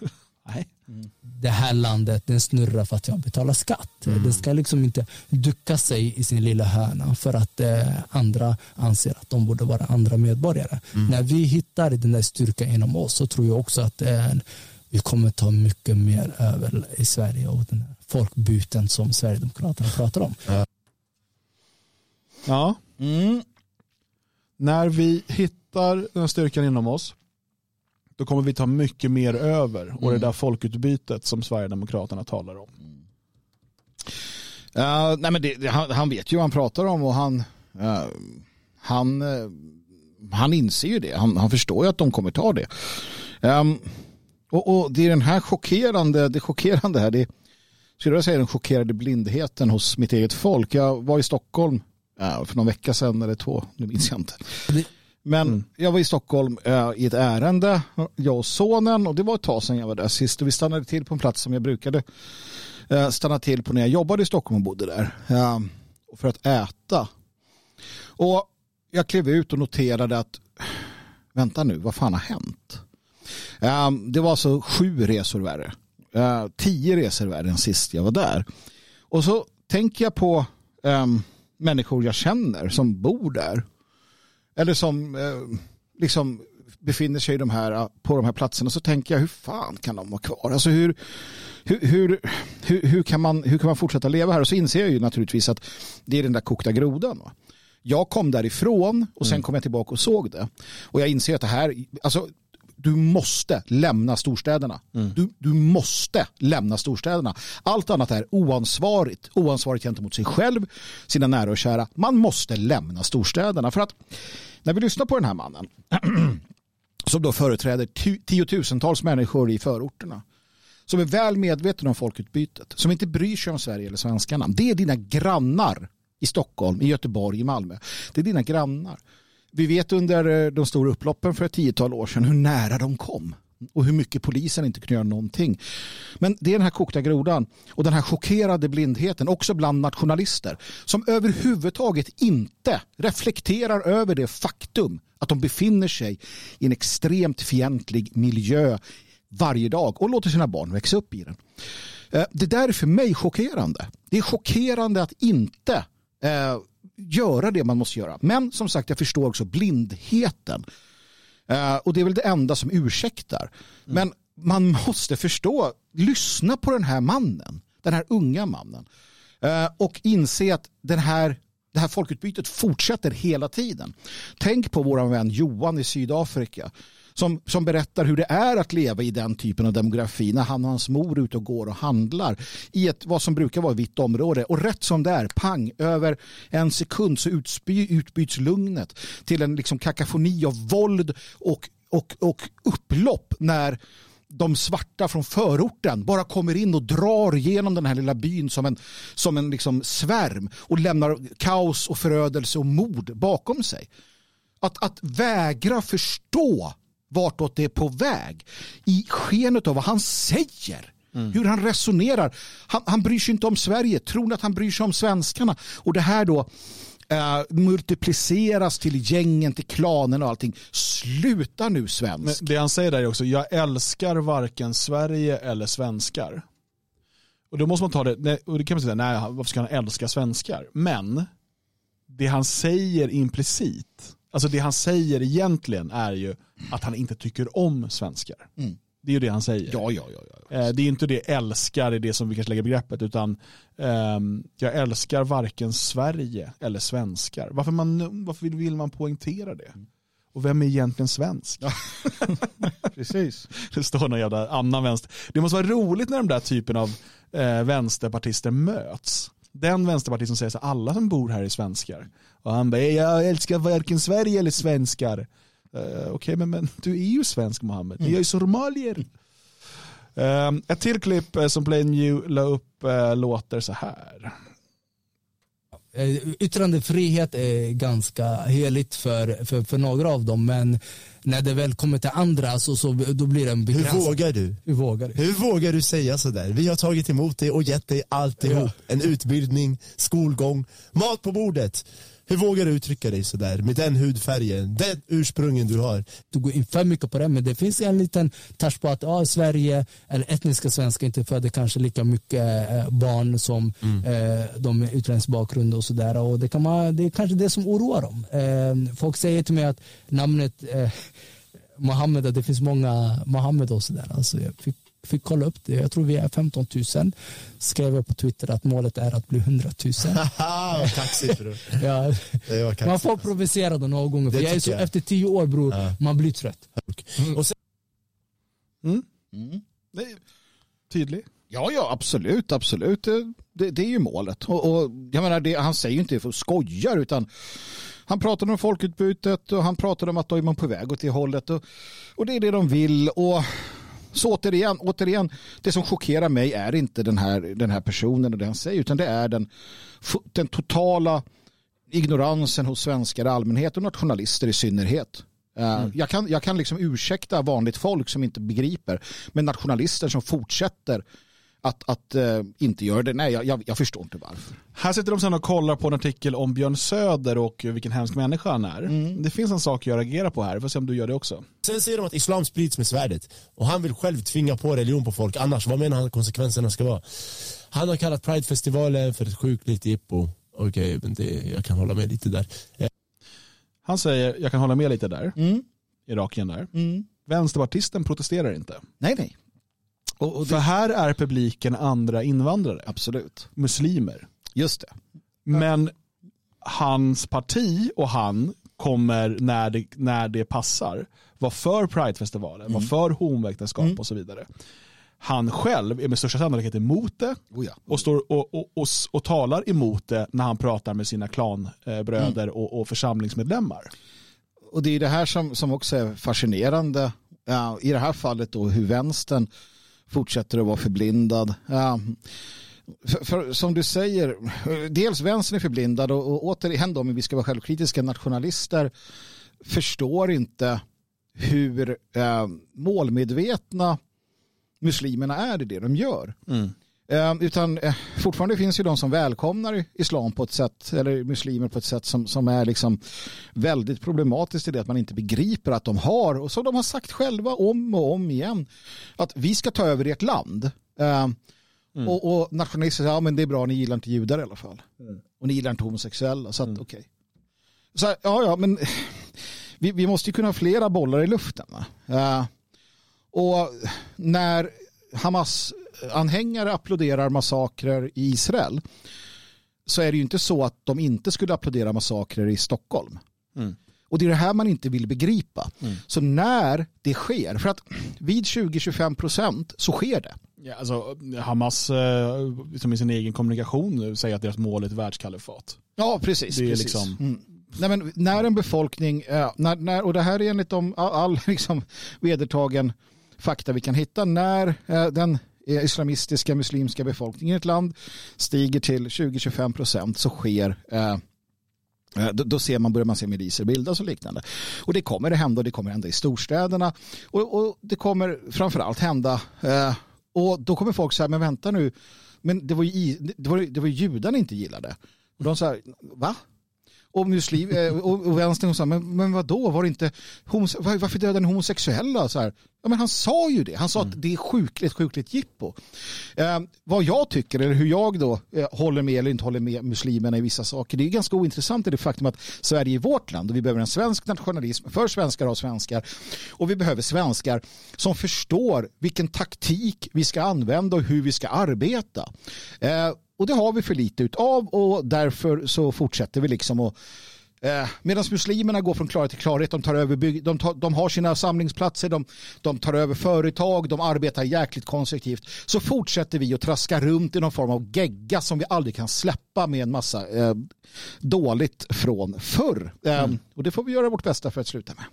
Nej. Mm. Det här landet den snurrar för att jag betalar skatt. Mm. Det ska liksom inte ducka sig i sin lilla hörna för att eh, andra anser att de borde vara andra medborgare. Mm. När vi hittar den där styrkan inom oss så tror jag också att eh, vi kommer ta mycket mer över i Sverige och den här folkbyten som Sverigedemokraterna pratar om. Ja. Mm. När vi hittar den styrkan inom oss då kommer vi ta mycket mer över och mm. det där folkutbytet som Sverigedemokraterna talar om. Uh, nej men det, han, han, vet ju vad han pratar om och han, uh, han, uh, han inser ju det. Han, han, förstår ju att de kommer ta det. Um, och, och, det är den här chockerande, det chockerande här, det skulle jag säga den chockerade blindheten hos mitt eget folk. Jag var i Stockholm för någon vecka sedan eller två, nu minns jag inte. Men mm. jag var i Stockholm äh, i ett ärende, jag och sonen, och det var ett tag sedan jag var där sist. Och vi stannade till på en plats som jag brukade äh, stanna till på när jag jobbade i Stockholm och bodde där. Äh, för att äta. Och jag klev ut och noterade att, vänta nu, vad fan har hänt? det var alltså sju resor värre. Tio resor värre än sist jag var där. Och så tänker jag på um, människor jag känner som bor där eller som eh, liksom befinner sig de här, på de här platserna så tänker jag hur fan kan de vara kvar? Alltså hur, hur, hur, hur, hur, kan, man, hur kan man fortsätta leva här? Och så inser jag ju naturligtvis att det är den där kokta grodan. Va? Jag kom därifrån och sen mm. kom jag tillbaka och såg det. Och jag inser att det här, alltså du måste lämna storstäderna. Mm. Du, du måste lämna storstäderna. Allt annat är oansvarigt. Oansvarigt gentemot sig själv, sina nära och kära. Man måste lämna storstäderna. För att när vi lyssnar på den här mannen som då företräder tiotusentals människor i förorterna som är väl medveten om folkutbytet, som inte bryr sig om Sverige eller svenskarna. Det är dina grannar i Stockholm, i Göteborg, i Malmö. Det är dina grannar. Vi vet under eh, de stora upploppen för ett tiotal år sedan hur nära de kom och hur mycket polisen inte kunde göra någonting. Men det är den här kokta grodan och den här chockerade blindheten också bland nationalister som överhuvudtaget inte reflekterar över det faktum att de befinner sig i en extremt fientlig miljö varje dag och låter sina barn växa upp i den. Eh, det där är för mig chockerande. Det är chockerande att inte eh, göra det man måste göra. Men som sagt, jag förstår också blindheten. Uh, och det är väl det enda som ursäktar. Mm. Men man måste förstå, lyssna på den här mannen, den här unga mannen. Uh, och inse att den här, det här folkutbytet fortsätter hela tiden. Tänk på vår vän Johan i Sydafrika som, som berättar hur det är att leva i den typen av demografi när han och hans mor är ute och går och handlar i ett, vad som brukar vara ett vitt område. Och rätt som det är, pang, över en sekund så utspy, utbyts lugnet till en liksom kakafoni av våld och, och, och upplopp när de svarta från förorten bara kommer in och drar igenom den här lilla byn som en, som en liksom svärm och lämnar kaos och förödelse och mord bakom sig. Att, att vägra förstå vartåt det är på väg i skenet av vad han säger. Mm. Hur han resonerar. Han, han bryr sig inte om Sverige. Tror att han bryr sig om svenskarna? Och det här då uh, multipliceras till gängen, till klanen och allting. Sluta nu svensk. Men det han säger där är också, jag älskar varken Sverige eller svenskar. Och då måste man ta det, och det kan man säga, nej varför ska han älska svenskar? Men det han säger implicit, alltså det han säger egentligen är ju att han inte tycker om svenskar. Mm. Det är ju det han säger. Ja, ja, ja, ja. Eh, det är inte det älskar i det som vi kanske lägger begreppet utan um, jag älskar varken Sverige eller svenskar. Varför, man, varför vill man poängtera det? Och vem är egentligen svensk? Precis. Det står någon jävla annan vänster. Det måste vara roligt när de där typen av eh, vänsterpartister möts. Den vänsterpartist som säger att alla som bor här är svenskar. Och han bara, jag älskar varken Sverige eller svenskar. Uh, Okej, okay, men, men du är ju svensk Mohammed. Mm. Jag är somalier. Uh, ett till klipp uh, som Plain New la upp uh, låter så här. Yttrandefrihet är ganska heligt för, för, för några av dem men när det väl kommer till andra så, så då blir det en begränsning. Hur vågar du? Hur vågar du? Hur vågar du säga sådär? Vi har tagit emot dig och gett dig alltihop. Ja. En utbildning, skolgång, mat på bordet. Hur vågar du uttrycka dig sådär med den hudfärgen, den ursprungen du har? Du går in för mycket på det, men det finns en liten touch på att ja, Sverige, eller etniska svenskar inte föder kanske lika mycket eh, barn som mm. eh, de med utländsk bakgrund och sådär. Och det, kan man, det är kanske det som oroar dem. Eh, folk säger till mig att namnet eh, Mohammed, det finns många Mohammed och sådär. Alltså jag fick fick kolla upp det. Jag tror vi är 15 000. Skrev jag på Twitter att målet är att bli 100 000. kaxigt bror. ja, man får provocera det några gånger. För jag är så, jag. Efter tio år bror, ja. man blir trött. Mm. Sen... Mm. Mm. Tydlig. Ja, ja, absolut, absolut. Det, det är ju målet. Och, och jag menar, det, han säger ju inte det för att skoja, utan han pratar om folkutbytet och han pratar om att då är man på väg åt det hållet. Och, och det är det de vill. Och så återigen, återigen, det som chockerar mig är inte den här, den här personen och det han säger, utan det är den, den totala ignoransen hos svenskar i allmänhet och nationalister i synnerhet. Eh, mm. Jag, kan, jag kan liksom ursäkta vanligt folk som inte begriper, men nationalister som fortsätter att, att uh, inte göra det. Nej, jag, jag, förstår inte varför. Här sitter de sen och kollar på en artikel om Björn Söder och vilken hemsk människa han är. Mm. Det finns en sak jag reagerar på här. Vi får se om du gör det också. Sen säger de att islam sprids med svärdet och han vill själv tvinga på religion på folk. Annars, vad menar han att konsekvenserna ska vara? Han har kallat Pridefestivalen för ett sjukligt jippo. Okej, okay, men det, jag kan hålla med lite där. Han säger, jag kan hålla med lite där. Mm. Irakien där. Mm. Vänsterpartisten protesterar inte. Nej, nej. Och, och det... För här är publiken andra invandrare. Absolut. Muslimer. Just det. Men hans parti och han kommer när det, när det passar vara för Pridefestivalen, mm. vara för homoäktenskap mm. och så vidare. Han själv är med största sannolikhet emot det oh ja. och, står och, och, och, och, talar emot det när han pratar med sina klanbröder mm. och, och församlingsmedlemmar. Och det är det här som, som också är fascinerande. Ja, I det här fallet då hur vänstern fortsätter att vara förblindad. Ja, för, för, som du säger, dels vänstern är förblindad och, och återigen då, om vi ska vara självkritiska nationalister förstår inte hur eh, målmedvetna muslimerna är i det de gör. Mm. Eh, utan eh, fortfarande finns ju de som välkomnar islam på ett sätt, eller muslimer på ett sätt som, som är liksom väldigt problematiskt i det att man inte begriper att de har, och som de har sagt själva om och om igen, att vi ska ta över ert land. Eh, mm. och, och nationalister säger, ja men det är bra, ni gillar inte judar i alla fall. Mm. Och ni gillar inte homosexuella, så att mm. okej. Okay. Så ja, ja, men vi, vi måste ju kunna ha flera bollar i luften. Uh, och när Hamas-anhängare applåderar massakrer i Israel så är det ju inte så att de inte skulle applådera massakrer i Stockholm. Mm. Och det är det här man inte vill begripa. Så när det sker, för att vid 20-25 procent så sker det. Ja, alltså, Hamas eh, som i sin egen kommunikation säger att deras mål är ett världskalifat. Ja, precis. Det är precis. liksom- Mm. Nej, men när en befolkning, eh, när, när, och det här är enligt de, all, all liksom, vedertagen fakta vi kan hitta, när eh, den islamistiska muslimska befolkningen i ett land stiger till 20-25 procent så sker eh, eh då, ser man, börjar man se miliser bildas och liknande. Och det kommer att hända och det kommer att hända i storstäderna. Och, och det kommer framförallt hända, eh, och då kommer folk säga, men vänta nu, men det var ju, det var, det var ju judarna inte gillade. Och de sa, va? Och, muslim, eh, och, och vänstern sa, men, men vadå, var det inte, varför dödade ni homosexuella? Så här, ja, men han sa ju det, han sa att det är sjukligt, sjukligt jippo. Eh, vad jag tycker, eller hur jag då eh, håller med eller inte håller med muslimerna i vissa saker, det är ganska ointressant i det faktum att Sverige är vårt land och vi behöver en svensk nationalism för svenskar av svenskar. Och vi behöver svenskar som förstår vilken taktik vi ska använda och hur vi ska arbeta. Eh, och det har vi för lite utav och därför så fortsätter vi liksom att Eh, Medan muslimerna går från klarhet till klarhet, de, tar över bygg, de, tar, de har sina samlingsplatser, de, de tar över företag, de arbetar jäkligt konstruktivt. Så fortsätter vi att traska runt i någon form av gegga som vi aldrig kan släppa med en massa eh, dåligt från förr. Eh, Och det får vi göra vårt bästa för att sluta med.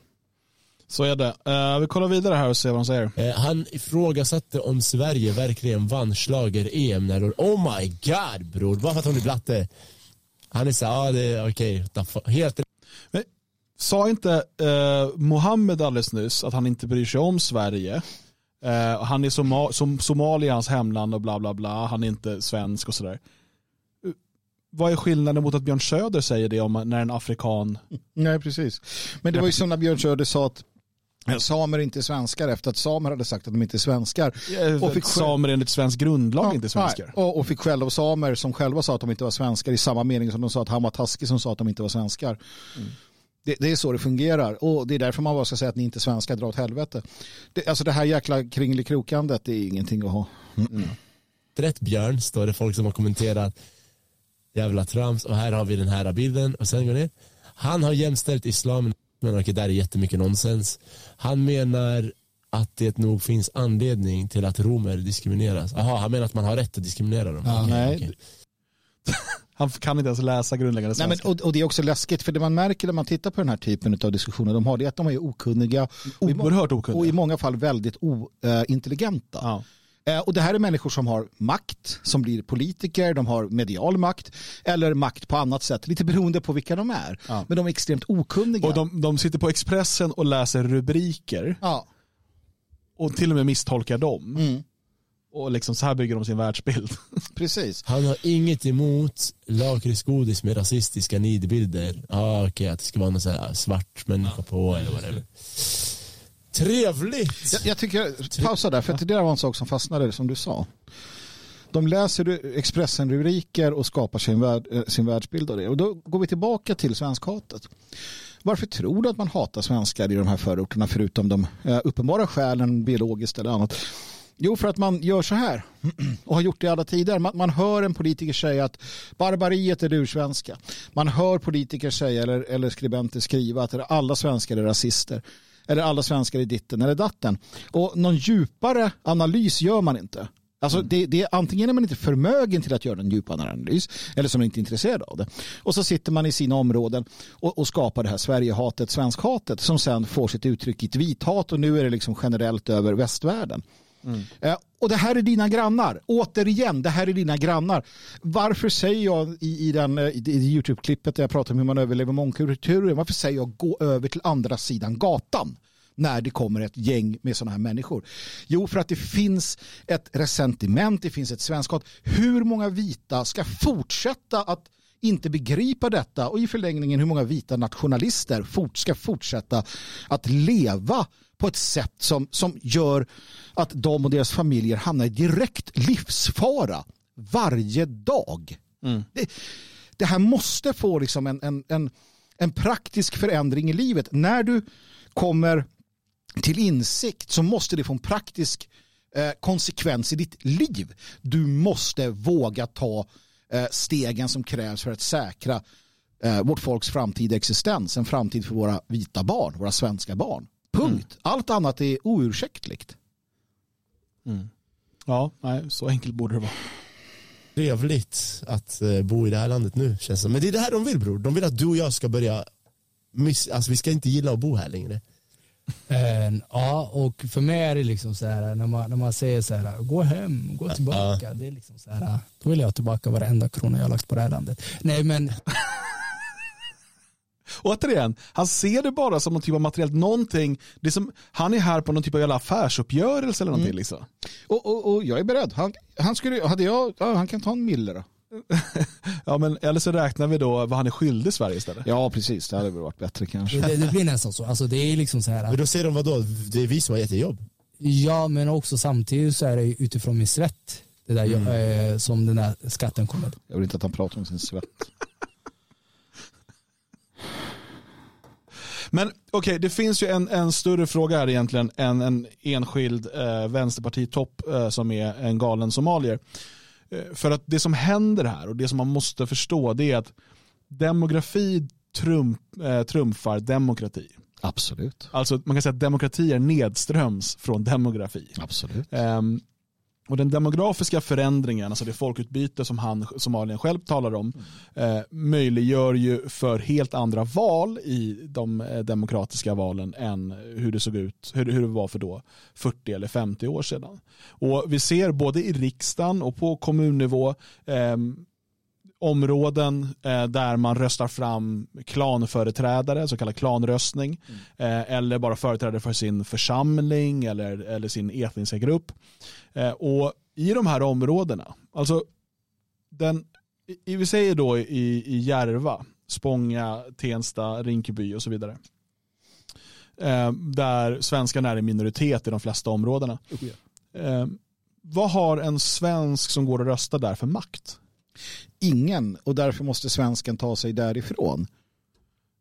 Så är det. Eh, vi kollar vidare här och ser vad de säger. Eh, han ifrågasatte om Sverige verkligen vann slager em när Oh my god bror, bara för att hon är blatte. Han är så ja ah, det är okej, okay. helt Men, sa inte eh, Mohammed alldeles nyss att han inte bryr sig om Sverige? Eh, han är Soma som Somalia hans hemland och bla bla bla. Han är inte svensk och sådär. Vad är skillnaden mot att Björn Söder säger det om när en afrikan... Nej, precis. Men det var ju som när Björn Söder sa att samer är inte svenskar efter att samer hade sagt att de inte är svenskar. Och fick samer enligt svensk grundlag inte svenskar. Nej, och, och fick skäll av samer som själva sa att de inte var svenskar i samma mening som de sa att han var taskig som sa att de inte var svenskar. Det, det är så det fungerar och det är därför man bara ska säga att ni inte är svenskar, dra åt helvete. Det, alltså det här jäkla kringelikrokandet, det är ingenting att ha. rätt Björn, står det folk som har kommenterat jävla trams och här har vi den här bilden och sen går ner. Han har jämställt islam men okej, där är jättemycket nonsens. Han menar att det nog finns anledning till att romer diskrimineras. Jaha, han menar att man har rätt att diskriminera dem. Ja, Okej, nej. okej. Han kan inte ens läsa grundläggande Nej, men, svenska. och, och det är också läskigt för det man märker när man tittar på den här typen av diskussioner de har det är att de är okunniga och i, må- Oerhört och i många fall väldigt ointelligenta. Ja. Eh, Och det här är människor som har makt, som blir politiker, de har medial makt eller makt på annat sätt, lite beroende på vilka de är. Ja. Men de är extremt okunniga. Och de, de sitter på Expressen och läser rubriker ja. och till och med misstolkar dem. Mm. Och liksom så här bygger de sin världsbild. Precis. Han har inget emot lakritsgodis med rasistiska nidbilder. Ah, okej, att det ska vara någon så här svart människa på eller whatever. Trevligt! Jag, jag tycker, pausa där, för att det där var en sak som fastnade som du sa. De läser Expressen-rubriker och skapar sin, värld, eh, sin världsbild av det. Och då går vi tillbaka till svenskhatet. Varför tror du att man hatar svenskar i de här förorterna förutom de eh, uppenbara skälen biologiskt eller annat? Jo, för att man gör så här och har gjort det i alla tider. Man, man hör en politiker säga att barbariet är det ursvenska. Man hör politiker säga eller, eller skribenter skriva att alla svenskar är rasister. Eller alla svenskar är ditten eller datten. Och någon djupare analys gör man inte. Alltså det, det är, antingen är man inte förmögen till att göra en djupare analys eller så är man inte intresserad av det. Och så sitter man i sina områden och, och skapar det här Sverigehatet, svenskhatet som sen får sitt uttryck i ett vithat och nu är det liksom generellt över västvärlden. Mm. Eh, och det här är dina grannar. Återigen, det här är dina grannar. Varför säger jag i, i, den, eh, i, i YouTube-klippet där jag pratar om hur man överlever mångkulturen, varför säger jag gå över till andra sidan gatan? när det kommer ett gäng med sådana här människor? Jo, för att det finns ett resentiment, det finns ett svenskhat. Hur många vita ska fortsätta att inte begripa detta och i förlängningen hur många vita nationalister fort, ska fortsätta att leva på ett sätt som, som gör att de och deras familjer hamnar i direkt livsfara varje dag. Det, det här måste få liksom en, en, en, en praktisk förändring i livet. När du kommer till insikt så måste det få en praktisk eh, konsekvens i ditt liv. Du måste våga ta eh, stegen som krävs för att säkra eh, vårt folks framtida existens, en framtid för våra vita barn, våra svenska barn. Punkt. Allt annat är oursäktligt. Ja, nej, så enkelt borde det vara. Trevligt att eh, bo i det här landet nu känns det. Men det är det här de vill bror. De vill att du och jag ska börja, miss, alltså vi ska inte gilla att bo här längre. Eh, ja, och för mig är det liksom så här när man, när man säger så här, gå hem, gå tillbaka. Det är liksom så här, då vill jag tillbaka varenda krona jag har lagt på det här landet. Nej men, Återigen, han ser det bara som någon typ av materiellt någonting. Det är som, han är här på någon typ av jävla affärsuppgörelse eller någonting. Liksom. Och, och, och jag är beredd. Han, han, skulle, hade jag, ja, han kan ta en mille då. Ja, men, eller så räknar vi då vad han är skyldig Sverige istället. Ja, precis. Det hade väl varit bättre kanske. det, det blir nästan så. Alltså det är liksom så här, Men då säger de vadå? Det är vi som har gett jobb. ja men också samtidigt så är det utifrån min svett. Det där jag, eh, som den där skatten kommer. Jag vill inte att han pratar om sin svett. Men okej, det finns ju en, en större fråga här egentligen än en enskild eh, vänsterpartitopp eh, som är en galen somalier. Eh, för att det som händer här och det som man måste förstå det är att demografi trumf, eh, trumfar demokrati. Absolut. Alltså man kan säga att demokrati är nedströms från demografi. Absolut. Ehm, och den demografiska förändringen, alltså det folkutbyte som han, Somalien själv talar om, eh, möjliggör ju för helt andra val i de eh, demokratiska valen än hur det såg ut, hur, hur det var för då 40 eller 50 år sedan. Och vi ser både i riksdagen och på kommunnivå ehm, områden eh, där man röstar fram klanföreträdare, så kallad klanröstning, eh, eller bara företrädare för sin församling eller, eller sin etniska grupp. Eh, och i de här områdena, alltså den, i, vi säger då i, i Järva, Spånga, Tensta, Rinkeby och så vidare. Eh, där svenskarna är i minoritet i de flesta områdena. Eh, vad har en svensk som går och röstar där för makt? Ingen och därför måste svensken ta sig därifrån.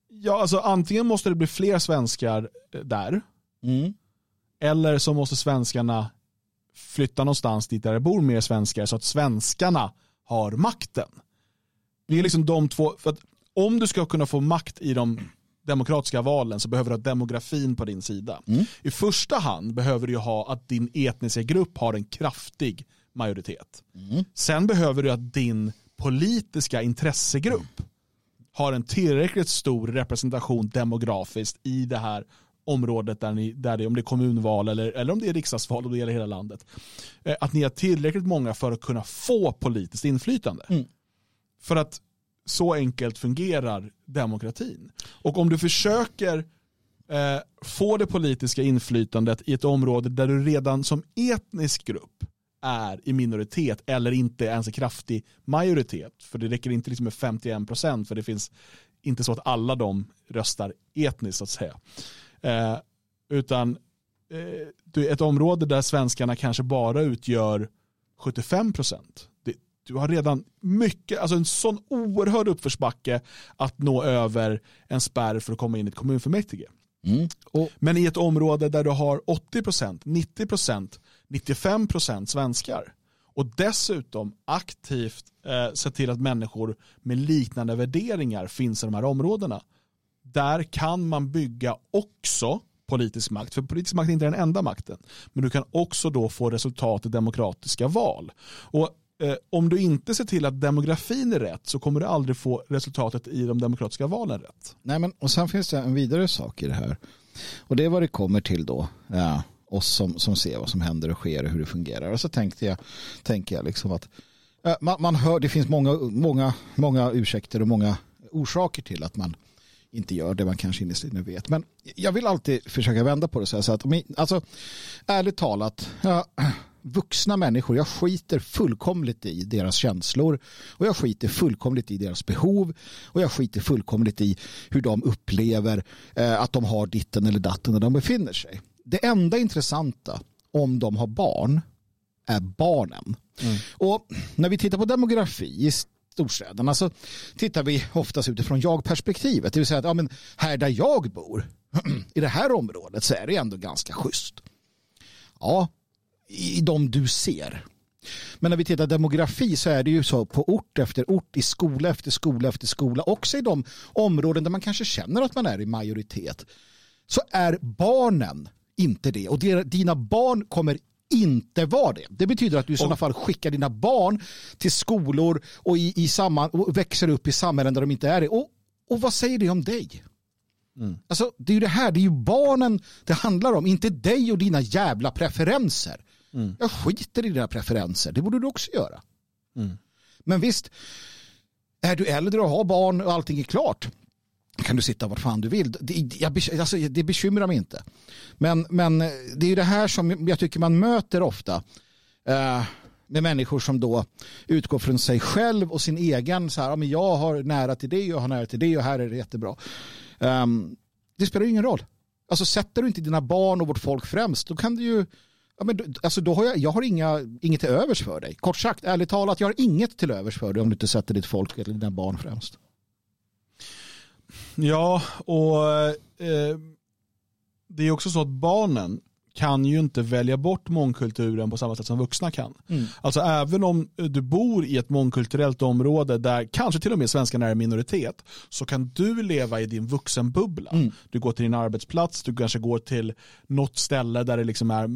Ja, alltså antingen måste det bli fler svenskar eh, där, Mm. eller så måste svenskarna flytta någonstans dit där det bor mer svenskar så att svenskarna har makten. Det är liksom de två, för att om du ska kunna få makt i de demokratiska valen så behöver du ha demografin på din sida. I första hand behöver du ha att din etniska grupp har en kraftig majoritet. Sen behöver du att din politiska intressegrupp har en tillräckligt stor representation demografiskt i det här området där, ni, där det, om det är kommunval eller, eller om det är riksdagsval och det gäller hela landet. Eh, Att ni har tillräckligt många för att kunna få politiskt inflytande. För att så enkelt fungerar demokratin. Och om du försöker eh, få det politiska inflytandet i ett område där du redan som etnisk grupp är i minoritet eller inte ens en kraftig majoritet. För det räcker inte liksom med 51 procent för det finns inte så att alla de röstar etniskt så att säga. Eh, utan eh, du, ett område där svenskarna kanske bara utgör 75 procent. Du har redan mycket, alltså en sån oerhörd uppförsbacke att nå över en spärr för att komma in i ett kommunfullmäktige. Mm. Och, Men i ett område där du har 80%, 90%, 95% svenskar och dessutom aktivt eh, se till att människor med liknande värderingar finns i de här områdena. Där kan man bygga också politisk makt, för politisk makt är inte den enda makten. Men du kan också då få resultat i demokratiska val. Och eh, om du inte ser till att demografin är rätt så kommer du aldrig få resultatet i de demokratiska valen rätt. nej men, och sen finns det en vidare sak i det här. Och det är vad det kommer till då. Ja, oss som, som ser vad som händer och sker och hur det fungerar. Och så tänkte jag, tänker jag liksom att man, man hör, det finns många, många, många ursäkter och många orsaker till att man inte gör det man kanske innerst inne vet. Men jag vill alltid försöka vända på det så här. Så att, alltså, ärligt talat, ja, vuxna människor, jag skiter fullkomligt i deras känslor och jag skiter fullkomligt i deras behov och jag skiter fullkomligt i hur de upplever eh, att de har ditten eller datten när de befinner sig. Det enda intressanta om de har barn är barnen. Och när vi tittar på demografi storstäderna så tittar vi oftast utifrån jag-perspektivet. Det vill säga att ja, men här där jag bor, i det här området så är det ändå ganska schysst. Ja, i de du ser. Men när vi tittar demografi så är det ju så på ort efter ort, i skola efter skola efter skola, också i de områden där man kanske känner att man är i majoritet, så är barnen inte det. Och dina barn kommer inte vara det. Det betyder att du i sådana fall skickar dina barn till skolor och, i, i samman, och växer upp i samhällen där de inte är det. Och, och vad säger det om dig? Mm. Alltså, det är ju det här, det är ju barnen det handlar om, inte dig och dina jävla preferenser. Mm. Jag skiter i dina preferenser, det borde du också göra. Mm. Men visst, är du äldre och har barn och allting är klart, kan du sitta var fan du vill. Det, jag, alltså, det bekymrar mig inte. Men, men det är ju det här som jag tycker man möter ofta. Eh, med människor som då utgår från sig själv och sin egen. Så här, ja, men jag har nära till det, jag har nära till det och här är det jättebra. Um, det spelar ju ingen roll. Alltså sätter du inte dina barn och vårt folk främst, då kan du ju Ja, men, alltså, då har jag, jag har inga, inget till övers för dig. Kort sagt, ärligt talat, jag har inget till övers för dig om du inte sätter ditt folk eller dina barn främst. Ja, och eh, det är också så att barnen kan ju inte välja bort mångkulturen på samma sätt som vuxna kan. Mm. Alltså även om du bor i ett mångkulturellt område där kanske till och med svenskarna är minoritet så kan du leva i din vuxenbubbla. Mm. Du går till din arbetsplats, du kanske går till något ställe där det liksom är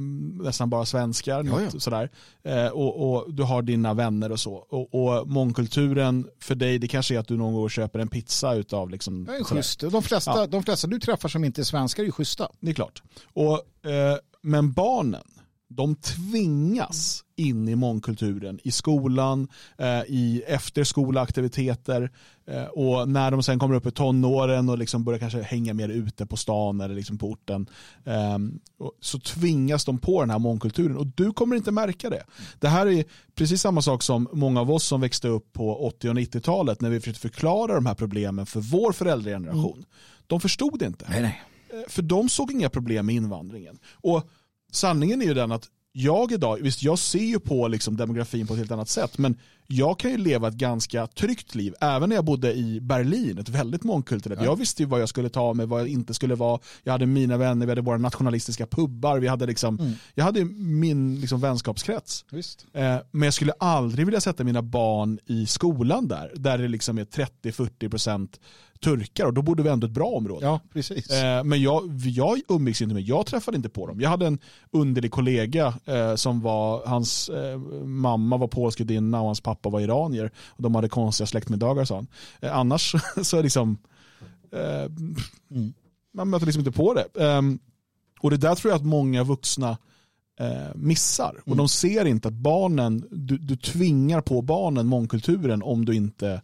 nästan bara svenskar. Ja, ja. Sådär. Eh, och, och, du har dina vänner och så. Och, och mångkulturen för dig det kanske är att du någon gång köper en pizza utav liksom, ja, schysst. De flesta, ja. de flesta du träffar som inte är svenskar är ju schyssta. Det är klart. Och eh, men barnen, de tvingas in i mångkulturen i skolan, eh, i efterskolaaktiviteter eh, och när de sen kommer upp i tonåren och liksom börjar kanske hänga mer ute på stan eller liksom på orten eh, så tvingas de på den här mångkulturen och du kommer inte märka det. Det här är precis samma sak som många av oss som växte upp på 80 och 90-talet när vi försökte förklara de här problemen för vår föräldrageneration. Mm. De förstod inte. Nej, nej. Eh, för de såg inga problem med invandringen. Och sanningen är ju den att jag idag, visst jag ser ju på liksom demografin på ett helt annat sätt, men jag kan ju leva ett ganska tryggt liv, även när jag bodde i Berlin, ett väldigt mångkulturellt. Ja. Jag visste ju vad jag skulle ta mig, vad jag inte skulle vara. Jag hade mina vänner, vi hade våra nationalistiska pubbar, vi hade liksom, mm. jag hade min liksom vänskapskrets. Eh, men jag skulle aldrig vilja sätta mina barn i skolan där, där det liksom är 30-40% turkar och då bodde vi ändå ett bra område. Ja, precis. Eh, men jag, jag umgicks inte med, jag träffade inte på dem. Jag hade en underlig kollega eh, som var, hans eh, mamma var polsk gudinna och hans pappa var iranier. Och de hade konstiga släktmiddagar sa han. Eh, annars så är liksom, mm. man möter liksom inte på det. Ehm, och det där tror jag att många vuxna eh, missar. Och mm. de ser inte att barnen, du, du tvingar på barnen mångkulturen om du inte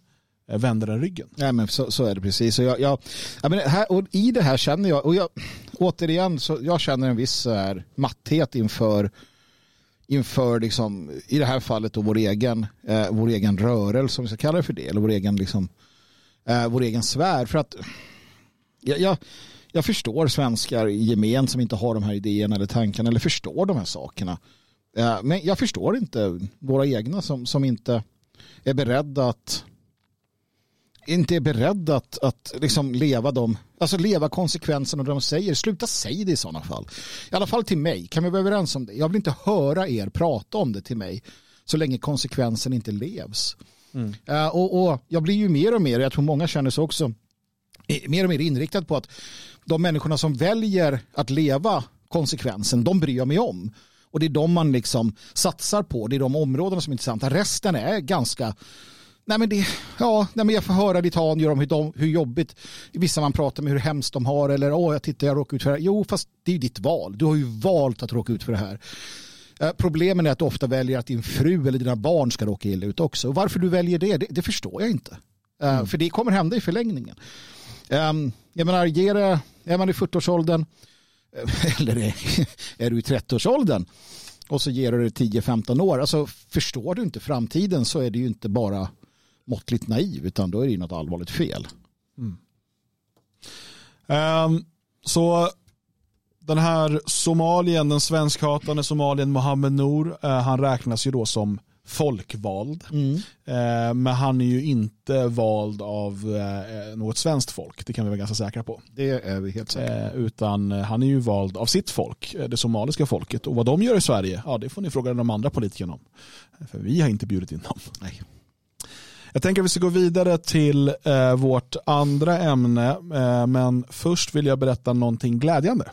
Eh, vänder den ryggen. Nej, men så, så är det precis. Och jag, jag, jag men här, och I det här känner jag, och jag, återigen, så jag känner en viss här, matthet inför, inför liksom, i det här fallet då vår egen, eh, vår egen rörelse, om vi ska kalla det för det, eller vår egen, liksom, eh, vår egen sfär. För att jag, jag, jag förstår svenskar i gemen som inte har de här idéerna eller tankarna eller förstår de här sakerna. Eh, men jag förstår inte våra egna som, som inte är beredda att inte är beredd att, att liksom leva dem, alltså leva konsekvenserna av det de säger. Sluta säga det i sådana fall. I alla fall till mig. Kan vi vara överens om det? Jag vill inte höra er prata om det till mig så länge konsekvensen inte levs. Mm. Uh, och, och, jag blir ju mer och mer, jag tror många känner sig också, mer och mer inriktad på att de människorna som väljer att leva konsekvensen, de bryr jag mig om. Och det är de man liksom satsar på, det är de områdena som är intressanta. Resten är ganska Nej men, det, ja, nej men jag får höra litanier om hur, de, hur jobbigt vissa man pratar med, hur hemskt de har eller åh jag tittar jag råkar ut för det här. Jo fast det är ju ditt val. Du har ju valt att råka ut för det här. Eh, problemen är att du ofta väljer att din fru eller dina barn ska råka illa ut också. Och varför du väljer det, det, det förstår jag inte. Eh, mm. För det kommer hända i förlängningen. Um, jag menar, ger är man i 40-årsåldern eh, eller är, är du i 30-årsåldern och så ger du det 10-15 år. Alltså förstår du inte framtiden så är det ju inte bara måttligt naiv utan då är det ju något allvarligt fel. Mm. Um, så den här somalien, den svenskhatande somalien Mohammed Noor, uh, han räknas ju då som folkvald. Mm. Eh, men han är ju inte vald av eh, något svenskt folk, det kan vi vara ganska säkra på. Det är vi helt säkra Eh, utan han är ju vald av sitt folk, det somaliska folket. Och vad de gör i Sverige, ja det får ni fråga de andra politikerna om. För vi har inte bjudit in dem. Nej. Jag tänker att vi ska gå vidare till eh, vårt andra ämne, eh, men först vill jag berätta någonting glädjande.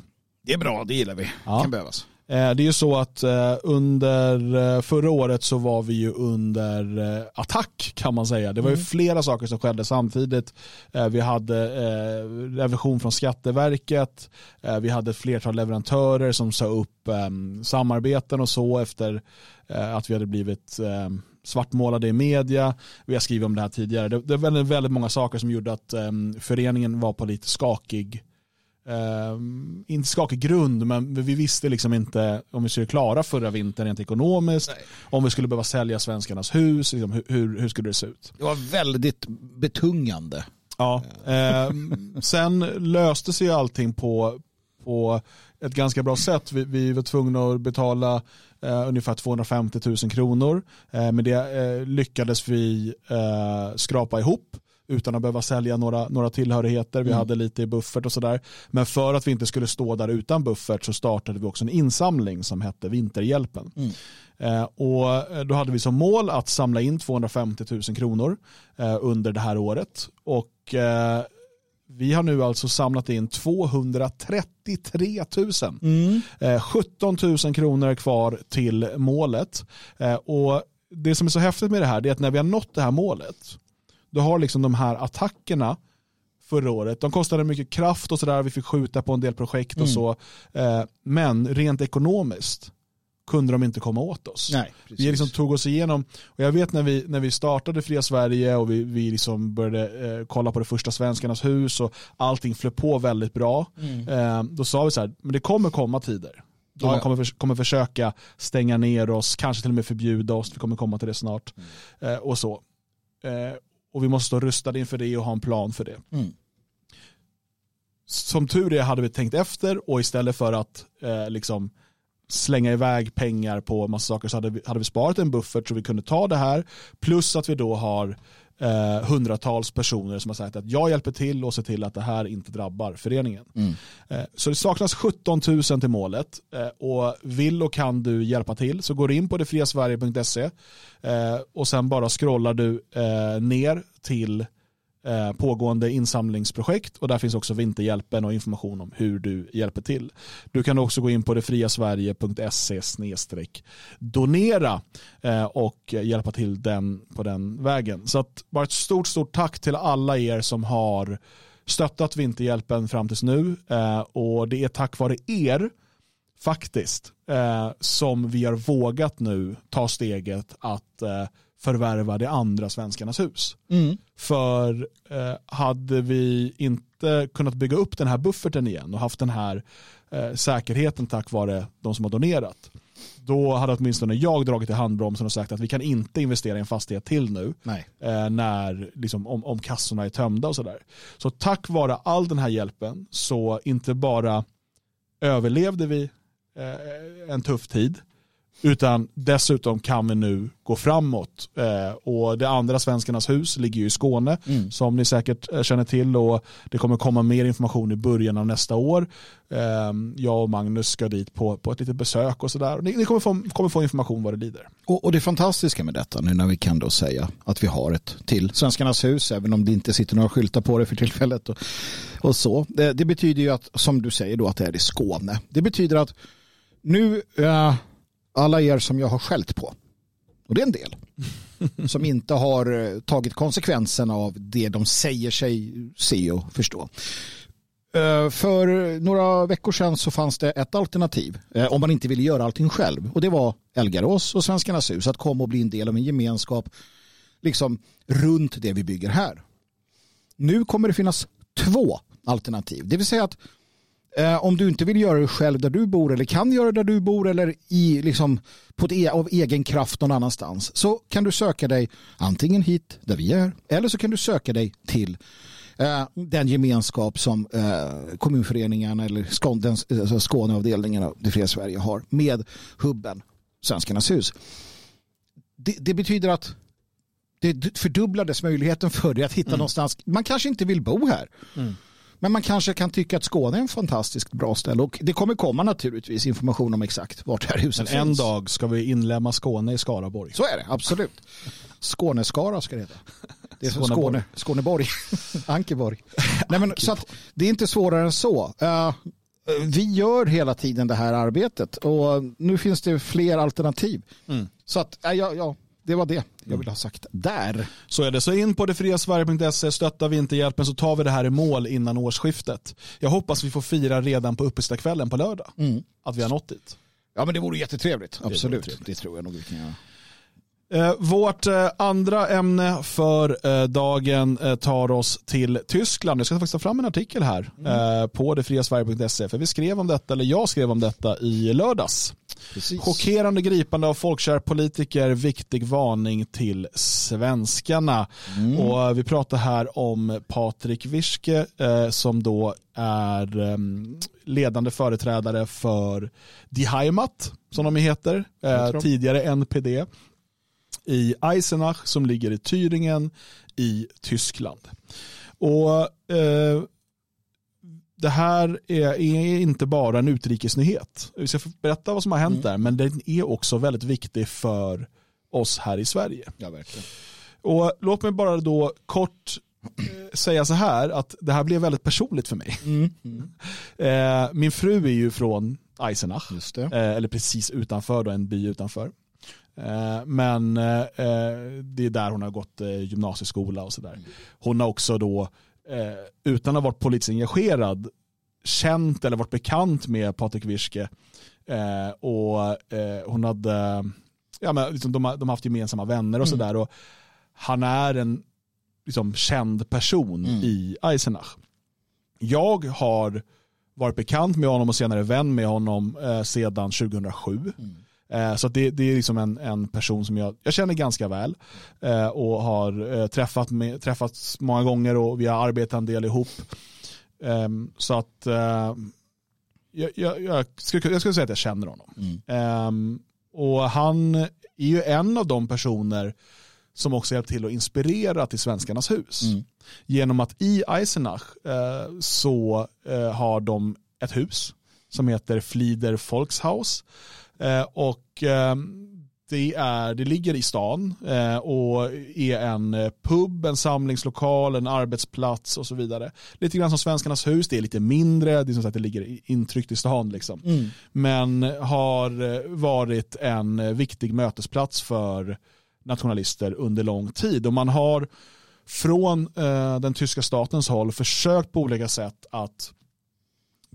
Det är bra, det gillar vi. Ja. Det kan behövas. Eh, Det är ju så att eh, under eh, förra året så var vi ju under attack kan man säga. Det var ju flera saker som skedde samtidigt. Vi hade revision från Skatteverket. Vi hade ett flertal leverantörer som sa upp eh, samarbeten och så efter att vi hade blivit eh, svartmålade i media. Vi har skrivit om det här tidigare. Det, det var väldigt, många saker som gjorde att eh, föreningen var på lite skakig eh, inte skakig grund, men vi visste liksom inte om vi skulle klara förra vintern rent ekonomiskt, om vi skulle behöva sälja svenskarnas hus, liksom, hur, hur, hur skulle det se ut? Det var väldigt betungande. Ja, eh, sen löste sig allting på, på ett ganska bra sätt. Vi, vi var tvungna att betala eh, ungefär 250 000 kronor. Eh, men det eh, lyckades vi eh, skrapa ihop utan att behöva sälja några, några tillhörigheter. Vi Mm. hade lite i buffert och sådär. Men för att vi inte skulle stå där utan buffert så startade vi också en insamling som hette Vinterhjälpen. Mm. Eh, och eh, då hade vi som mål att samla in 250 000 kronor eh, under det här året. Och eh, vi har nu alltså samlat in 233 000. Eh, 17 000 kronor kvar till målet. Eh, och det som är så häftigt med det här är att när vi har nått det här målet då har liksom de här attackerna förra året, de kostade mycket kraft och sådär, vi fick skjuta på en del projekt och Mm. så. Eh, men rent ekonomiskt kunde de inte komma åt oss. Nej, Vi liksom tog oss igenom, och jag vet när vi, när vi startade Fria Sverige och vi, vi liksom började eh, kolla på det första Svenskarnas hus och allting flöt på väldigt bra. Mm. Eh, då sa vi så här, men det kommer komma tider. Då Ja, man kommer, för, kommer försöka stänga ner oss, kanske till och med förbjuda oss, vi kommer komma till det snart. Mm. Eh, och så. Eh, och vi måste stå rustade inför det och ha en plan för det. Mm. Som tur är hade vi tänkt efter och istället för att eh, liksom slänga iväg pengar på massa saker så hade vi, hade vi sparat en buffert så vi kunde ta det här. Plus att vi då har eh, hundratals personer som har sagt att jag hjälper till och ser till att det här inte drabbar föreningen. Mm. Eh, så det saknas 17 000 till målet eh, och vill och kan du hjälpa till så går du in på detfriasverige.se eh, och sen bara scrollar du eh, ner till eh, pågående insamlingsprojekt och där finns också Vinterhjälpen och information om hur du hjälper till. Du kan också gå in på detfriasverige.se donera eh, och hjälpa till den på den vägen. Så att bara ett stort, stort tack till alla er som har stöttat Vinterhjälpen fram tills nu eh, och det är tack vare er faktiskt eh, som vi har vågat nu ta steget att eh, förvärva det andra Svenskarnas hus. Mm. För eh, hade vi inte kunnat bygga upp den här bufferten igen och haft den här eh, säkerheten tack vare de som har donerat då hade åtminstone jag dragit i handbromsen och sagt att vi kan inte investera i en fastighet till nu eh, när, liksom, om, om kassorna är tömda och sådär. Så tack vare all den här hjälpen så inte bara överlevde vi eh, en tuff tid utan dessutom kan vi nu gå framåt. Eh, och det andra Svenskarnas hus ligger ju i Skåne Mm. som ni säkert eh, känner till och det kommer komma mer information i början av nästa år. Eh, jag och Magnus ska dit på, på ett litet besök och sådär. Ni, ni kommer, få, kommer få information vad det lider. Och, och det fantastiska med detta nu när vi kan då säga att vi har ett till Svenskarnas hus även om det inte sitter några skyltar på det för tillfället och, och så. Det, det betyder ju att som du säger då att det är i Skåne. Det betyder att nu eh, alla er som jag har skällt på och det är en del som inte har eh, tagit konsekvenserna av det de säger sig se och förstå. Eh, För några veckor sedan så fanns det ett alternativ eh, om man inte ville göra allting själv och det var Elgarås och Svenskarnas hus att komma och bli en del av en gemenskap liksom runt det vi bygger här. Nu kommer det finnas två alternativ, det vill säga att eh, om du inte vill göra det själv där du bor eller kan göra det där du bor eller i, liksom, på ett e av egen kraft någon annanstans så kan du söka dig antingen hit där vi är eller så kan du söka dig till eh, den gemenskap som eh, kommunföreningen eller Skåne, den, alltså Skåneavdelningen av Det fria Sverige har med hubben Svenskarnas hus. det, det betyder att det fördubblades möjligheten för dig att hitta någonstans. Man kanske inte vill bo här. Men man kanske kan tycka att Skåne är en fantastiskt bra ställe. Och det kommer komma naturligtvis information om exakt vart det här huset En finns. dag ska vi inlämna Skåne i Skaraborg. Så är det, absolut. Skåneskara ska det heta. Det är som Skåneborg. Skåne, Skåneborg. Ankeborg. Nej, men, så att, det är inte svårare än så. Eh, vi gör hela tiden det här arbetet och nu finns det fler alternativ. Så att, uh, ja, ja, det var det jag ville ha sagt där. Så är det. Så in på detfriasverige.se, stöttar vi inte hjälpen så tar vi det här i mål innan årsskiftet. Jag hoppas vi får fira redan på uppesittarkvällen på lördag. Att vi har nått dit. Ja men det vore jättetrevligt. Absolut. Det, trevligt. tror jag nog vi kan göra. Eh, vårt eh, andra ämne för eh, dagen tar oss till Tyskland. Jag ska faktiskt ta fram en artikel här eh, på detfriasverige.se för vi skrev om detta, eller jag skrev om detta i lördags. Precis. Chockerande gripande av folkkär politiker, viktig varning till svenskarna. Och eh, vi pratar här om Patrik Wischke eh, som då är eh, ledande företrädare för Die Heimat, som de heter, eh, tidigare NPD i Eisenach som ligger i Thüringen i Tyskland. Och eh, det här är, är inte bara en utrikesnyhet. Vi ska berätta vad som har hänt där, men den är också väldigt viktig för oss här i Sverige. Ja, verkligen. Och låt mig bara då kort eh, säga så här att det här blev väldigt personligt för mig. Eh, min fru är ju från Eisenach, eh, eller precis utanför, då, en by utanför. Eh, men det är där hon har gått gymnasieskola och sådär. Hon har också då, eh, utan att ha varit politiskt engagerad, känt eller varit bekant med Patrik Wischke. Eh, och eh, hon hade, ja, men liksom, de, har, de har haft gemensamma vänner och sådär. Och han är en liksom, känd person i Eisenach. Jag har varit bekant med honom och senare vän med honom eh, sedan 2007. Eh, så att det, det är liksom en, en person som jag, jag känner ganska väl eh, och har eh, träffat med, träffats många gånger och vi har arbetat en del ihop. Ehm, så att eh, jag, jag, jag, skulle, jag skulle säga att jag känner honom. Ehm, och han är ju en av de personer som också hjälpt till att inspirera till Svenskarnas hus. Genom att i Eisenach eh, så eh, har de ett hus som heter Flieder Volkshaus. Eh, och eh, det, är, det ligger i stan eh, och är en eh, pub, en samlingslokal, en arbetsplats och så vidare. Lite grann som Svenskarnas hus, det är lite mindre, det är som sagt det ligger intryckt i stan. Liksom. Men har varit en viktig mötesplats för nationalister under lång tid. Och man har från den tyska statens håll försökt på olika sätt att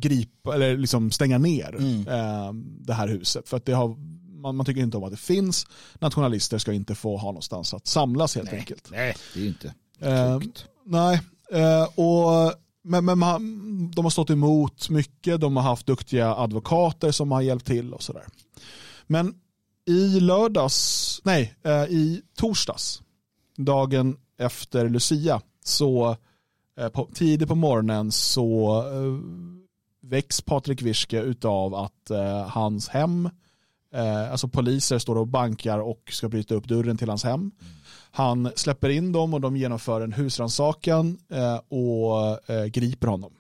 gripa eller liksom stänga ner eh, det här huset. För att det har, man, man tycker inte om att det finns. Nationalister ska inte få ha någonstans att samlas helt enkelt. Nej, det är ju inte Eh, nej, eh, och, men, men man, de har stått emot mycket. De har haft duktiga advokater som har hjälpt till och sådär. Men i lördags, nej, eh, i torsdags, dagen efter Lucia, så eh, på, tidigt på morgonen så eh, väcks Patrik Wischke utav att eh, hans hem, eh, alltså poliser står och bankar och ska bryta upp dörren till hans hem. Han släpper in dem och de genomför en husrannsakan eh, och eh, griper honom.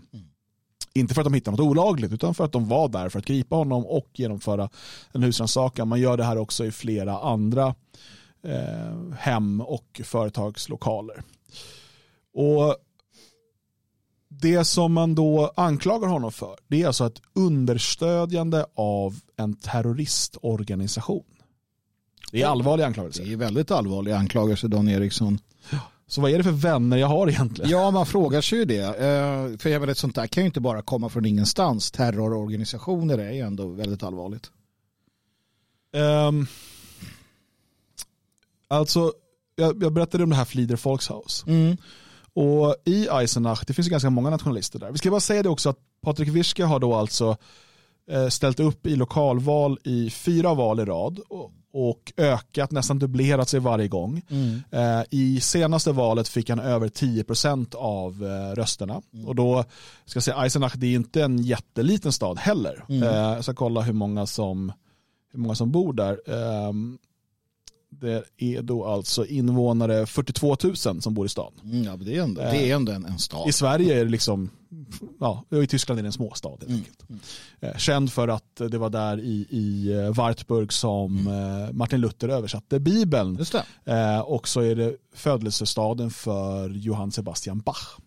Inte för att de hittar något olagligt utan för att de var där för att gripa honom och genomföra en husrannsakan. Man gör det här också i flera andra eh, hem och företagslokaler. Och det som man då anklagar honom för det är alltså ett understödjande av en terroristorganisation. Det är allvarliga anklagelser. Det är väldigt allvarliga anklagelser Dan Eriksson. Så vad är det för vänner jag har egentligen? Ja, man frågar sig ju det. Eh, För jag menar, ett sånt där kan ju inte bara komma från ingenstans. Terrororganisationer är ju ändå väldigt allvarligt. Ehm, alltså, jag, jag berättade om det här Flieder Volkshaus. Och i Eisenach, det finns ju ganska många nationalister där. Vi ska bara säga det också att Patrik Wischke har då alltså eh, ställt upp i lokalval i fyra val i rad och, ökat, nästan dubblerat sig varje gång. Eh, I senaste valet fick han över 10% av eh, rösterna. Och då ska jag säga Eisenach, det är inte en jätteliten stad heller. Eh, jag ska kolla hur många som, hur många som bor där. Det är då alltså invånare 42 000 som bor i stan. Mm, ja, det är ändå, det är ändå en, en stad. I Sverige är det liksom, ja, i Tyskland är det en småstad helt Mm. enkelt. Eh, Känd för att det var där i, i eh, Wartburg som eh, Martin Luther översatte Bibeln. Just det. Eh, och så är det födelsestaden för Johann Sebastian Bach.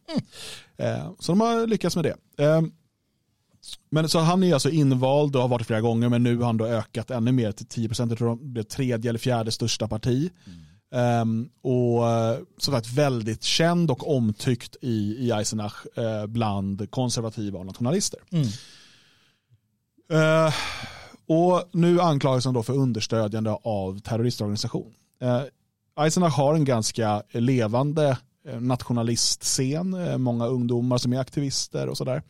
Eh, så de har lyckats med det. Men så han är alltså invald och har varit flera gånger men nu har han då ökat ännu mer till 10 procent. Jag tror det blir tredje eller fjärde största parti. Ehm, och eh, som sagt väldigt känd och omtyckt i, i Eisenach eh, bland konservativa och nationalister. Eh, och nu anklagas han då för understödjande av terroristorganisation. Eh, Eisenach har en ganska levande nationalistscen, många ungdomar som är aktivister och sådär.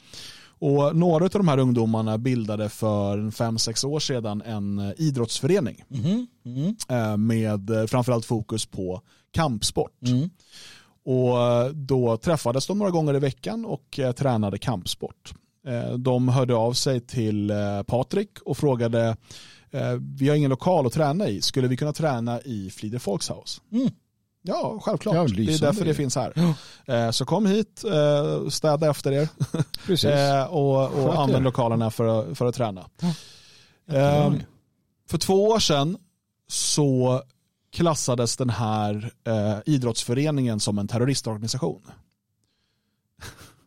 Och några av de här ungdomarna bildade för fem sex år sedan en eh, idrottsförening. Mm. eh, med eh, framförallt fokus på kampsport. Mm. Och då träffades de några gånger i veckan och tränade kampsport. De hörde av sig till Patrik och frågade vi har ingen lokal att träna i, skulle vi kunna träna i Flider Folkshaus? Ja, självklart. Ja, det är därför det finns här. Eh, Så kom hit, eh, städa efter er Precis. eh, och, och använd lokalerna för, att- för att träna. Jättebra. Eh, För två år sedan så klassades den här idrottsföreningen som en terroristorganisation.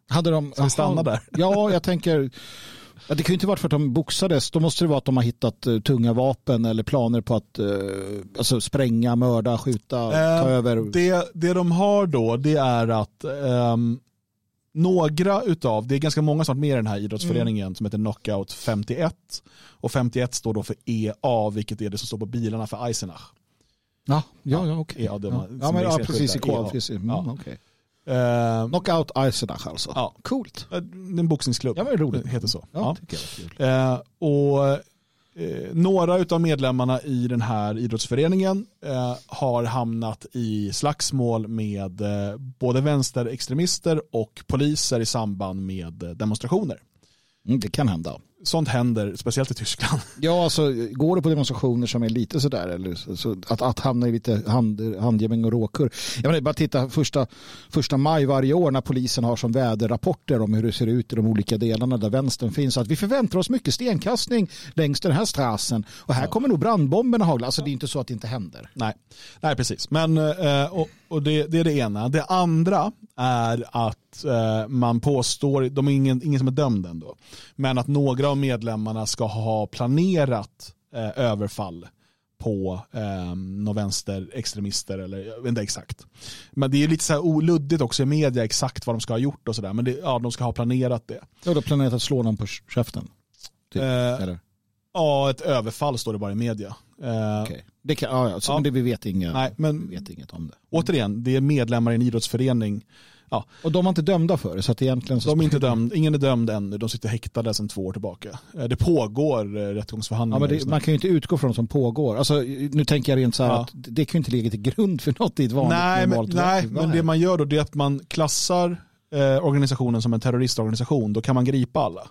Hade de, Ska vi stanna Jaha. där? Ja, jag tänker, ja, det kan ju inte vara för att de boxades. Då måste det vara att de har hittat eh, tunga vapen eller planer på att eh, alltså, spränga, mörda, skjuta, Eh, ta över. Det, det de har då det är att ehm, några utav, det är ganska många som varit med i den här idrottsföreningen Mm. som heter Knockout 51 och 51 står då för EA vilket är det som står på bilarna för Eisenach. Ja, ja, ja okej. Ja, det var- ja. ja, men, ja precis. I kol, EA. precis. Mm, Ja. okej. Ehm, Knockout Eisenach alltså. Ja. Coolt. en boxningsklubb, Ja, men roligt. det heter så. Ja, Ja. jag. Eh, och eh, några av medlemmarna i den här idrottsföreningen eh, har hamnat i slagsmål med eh, både vänsterextremister och poliser i samband med eh, demonstrationer. Mm, det kan hända. Sånt händer, speciellt i Tyskland. Ja, alltså går det på demonstrationer som är lite sådär, eller så, att, att hamna i lite hand, handgemäng och råkur. Jag menar, bara titta första, första maj varje år när polisen har som väderrapporter om hur det ser ut i de olika delarna där vänstern finns. Att vi förväntar oss mycket stenkastning längs den här strassen och här kommer nog brandbomberna hagla. Alltså det är inte så att det inte händer. Nej, Nej precis. Men, eh, och, och det, det är det ena. Det andra är att eh, man påstår, de är ingen, ingen som är dömd ändå, men att några av medlemmarna ska ha planerat eh, överfall på eh, några vänsterextremister eller jag vet inte exakt. Men det är lite så här oluddigt också i media exakt vad de ska ha gjort och sådär. Men det, ja, de ska ha planerat det. Jag har planerat att slå någon på käften. Typ, Eh, eller? ja, ett överfall står det bara i media. Eh, Okej. Det kan, ja, ja, så, Ja. Det, vi vet, inga, Nej, men vi vet inget om det. återigen, det är medlemmar i en idrottsförening. Ja, Och de var inte dömda för det, så att egentligen så De är inte dömd, ingen är dömd ännu, de sitter häktade sedan två år tillbaka. Eh, Det pågår eh, Ja, rättegångsförhandlingar. just det, man kan ju inte utgå från vad som pågår. Alltså, nu tänker jag rent så här Ja. att det kan ju inte ligga till grund för något i ett vanligt nej, men, nej, men det man gör då det är att man klassar eh, organisationen som en terroristorganisation, då kan man gripa alla.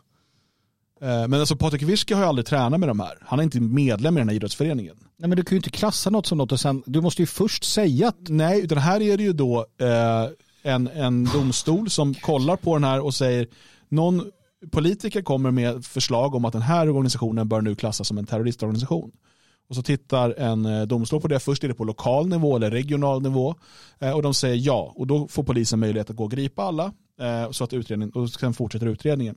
Eh, men alltså Patrik Wirski har ju aldrig tränat med de här. Han är inte medlem i den här idrottsföreningen. Nej, men du kan ju inte klassa något som något och sen, du måste ju först säga att Nej, utan här är det ju då eh, en, en domstol som kollar på den här och säger någon politiker kommer med förslag om att den här organisationen bör nu klassas som en terroristorganisation. Och så tittar en eh, domstol på det. Först är det på lokal nivå eller regional nivå. Eh, och de säger ja. Och då får polisen möjlighet att gå och gripa alla. Eh, så att utredningen, och sen fortsätter utredningen.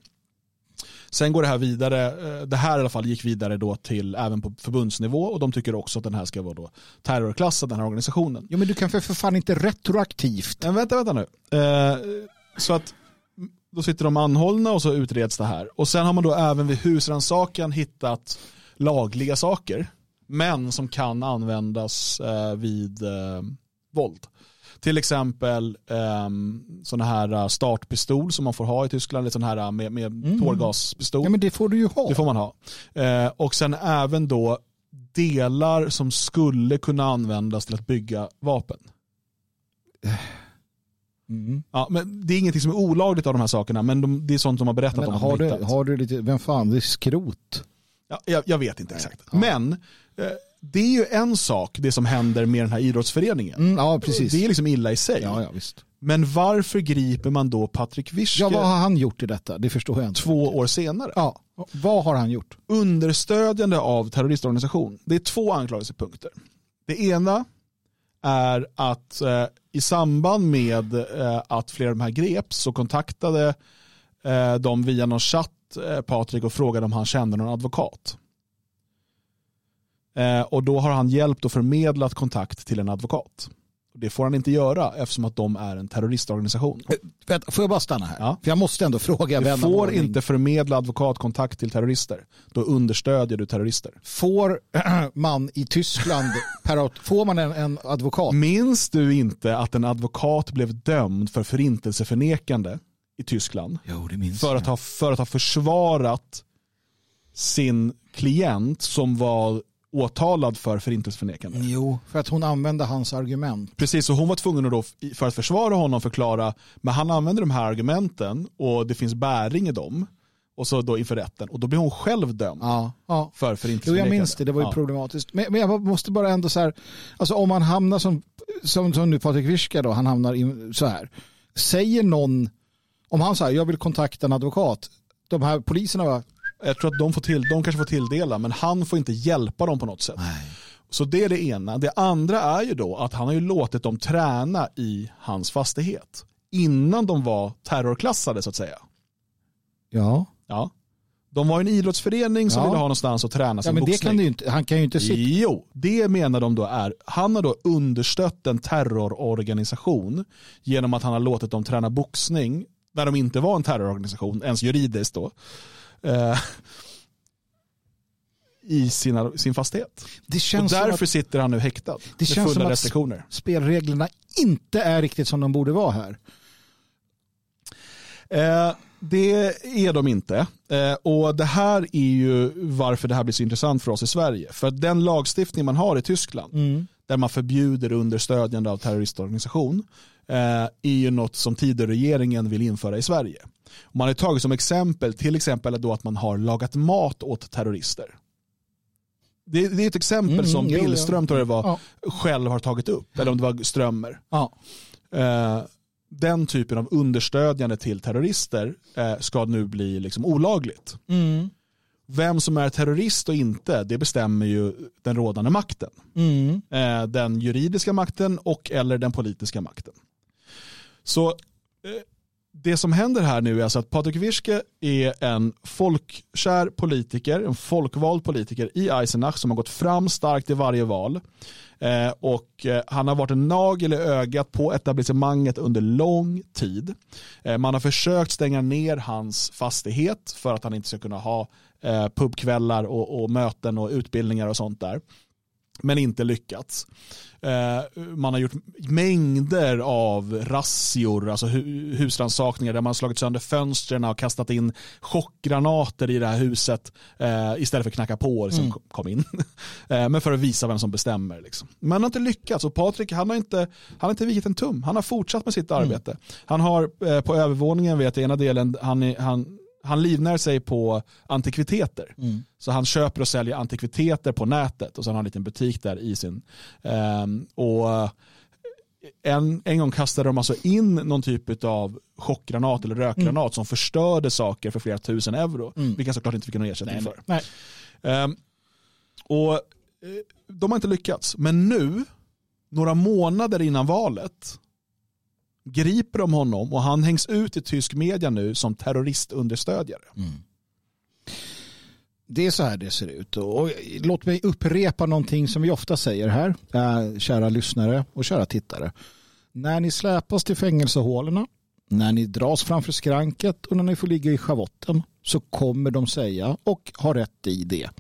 Sen går det här vidare, eh, det här i alla fall gick vidare då till även på förbundsnivå och de tycker också att den här ska vara då terrorklassad, den här organisationen. ja, men du kan för, för fan inte retroaktivt. Men vänta, vänta nu. Eh, så att då sitter de anhållna och så utreds det här. Och sen har man då även vid husrannsakan hittat lagliga saker, men som kan användas eh, vid våld. Till exempel eh, sådana här eh, startpistol som man får ha i Tyskland, eller sån här eh, med, med Mm. tårgaspistol. Ja, men det får du ju ha. Det får man ha. Eh, och sen även då delar som skulle kunna användas till att bygga vapen. Mm. Ja, men det är ingenting som är olagligt av de här sakerna, men de, det är sånt de har berättat Men om. har, du, har du lite, vem fan, det är skrot. Ja, jag, jag vet inte exakt. Men eh, det är ju en sak, det som händer med den här idrottsföreningen. Mm, ja, precis. Det är liksom illa i sig. Ja, ja, visst. Men varför griper man då Patrik Wischke Ja, vad har han gjort i detta? Det förstår jag inte. två år senare? Ja, vad har han gjort? Understödjande av terroristorganisation. Det är två anklagelsepunkter. Det ena är att eh, i samband med eh, att flera av de här greps så kontaktade eh, de via någon chatt eh, Patrik och frågade om han kände någon advokat. Eh, och då har han hjälpt och förmedlat kontakt till en advokat. Det får han inte göra eftersom att de är en terroristorganisation. Vänta, får jag bara stanna här? Ja. För jag måste ändå fråga Du får ordning. inte förmedla advokatkontakt till terrorister. Då understödjer du terrorister. Får man i Tyskland, får man en, en advokat? Minns du inte att en advokat blev dömd för förintelseförnekande i Tyskland? Jo, det minns För att ha, för att ha försvarat sin klient som var åtalad för förintelseförnekande. Jo, för att hon använde hans argument. Precis, och hon var tvungen att då, för att försvara honom förklara, men han använder de här argumenten och det finns bäring i dem. Och så då inför rätten. Och då blir hon själv dömd Ja, ja. för Jo, förintelseförnekande. jag minns det. Det var ju Ja. problematiskt. Men, men jag måste bara ändå så här, alltså om man hamnar som, som, som nu Patrik Wischka då, han hamnar in, så här. Säger någon, om han säger jag vill kontakta en advokat, de här poliserna var, Jag tror att de, får till, de kanske får tilldela, men han får inte hjälpa dem på något sätt. Så det är det ena. Det andra är ju då att han har ju låtit dem träna i hans fastighet. Innan de var terrorklassade så att säga. ja, Ja. De var ju en idrottsförening som Ja. ville ha någonstans att träna sin ja men det boxning. kan du inte, han kan ju inte sitta, Jo, det menar de då är, han har då understött en terrororganisation genom att han har låtit dem träna boxning när de inte var en terrororganisation, ens juridiskt då, eh, i sina, sin fastighet. det Och känns som därför att sitter han nu häktad Det känns fulla som att- restriktioner. spelreglerna inte är riktigt som de borde vara här. Eh, det är de inte. Eh, och det här är ju varför det här blir så intressant för oss i Sverige. För att den lagstiftning man har i Tyskland, där man förbjuder understödjande av terroristorganisation, är ju något som Tidöregeringen vill införa i Sverige. Man har tagit som exempel till exempel då att man har lagat mat åt terrorister. Det, det är ett exempel Mm, som jo. Billström tror jag det var, Ja. själv har tagit upp. Eller om det var Strömmer. Ja. Eh, den typen av understödjande till terrorister eh, ska nu bli liksom olagligt. Mm. Vem som är terrorist och inte, det bestämmer ju den rådande makten. Mm. Eh, den juridiska makten och eller den politiska makten. Så eh, det som händer här nu är alltså att Patrik Wischke är en folkkär politiker, en folkvald politiker i Eisenach som har gått fram starkt i varje val. Eh, och eh, han har varit en nagel i ögat på etablissemanget under lång tid. Eh, man har försökt stänga ner hans fastighet för att han inte ska kunna ha eh, pubkvällar och, och möten och utbildningar och sånt där men inte lyckats. Eh, Man har gjort mängder av razzior, alltså hu- husrannsakningar där man har slagit sönder fönstren och kastat in chockgranater i det här huset eh, istället för att knacka på och liksom kom- kom in. Eh, Men för att visa vem som bestämmer. Liksom. Men han har inte lyckats och Patrik han har inte, han har inte vikit en tum. Han har fortsatt med sitt arbete. Han har på övervåningen, vet jag, ena delen, han, han, han livnär sig på antikviteter. Så han köper och säljer antikviteter på nätet och så har han en liten butik där i sin. Ehm, och eh, en, en gång kastade de alltså in någon typ av chockgranat eller rökgranat som förstörde saker för flera tusen euro. Vilket jag såklart inte fick någon ersättning för. Nej. Ehm, och eh, de har inte lyckats. Men nu, några månader innan valet, griper de honom och han hängs ut i tysk media nu som terroristunderstödjare. Mm. Det är så här det ser ut. Och låt mig upprepa någonting som vi ofta säger här, äh, kära lyssnare och kära tittare. När ni släpas till fängelsehålorna, när ni dras framför skranket och när ni får ligga i schavotten så kommer de säga och ha rätt i det.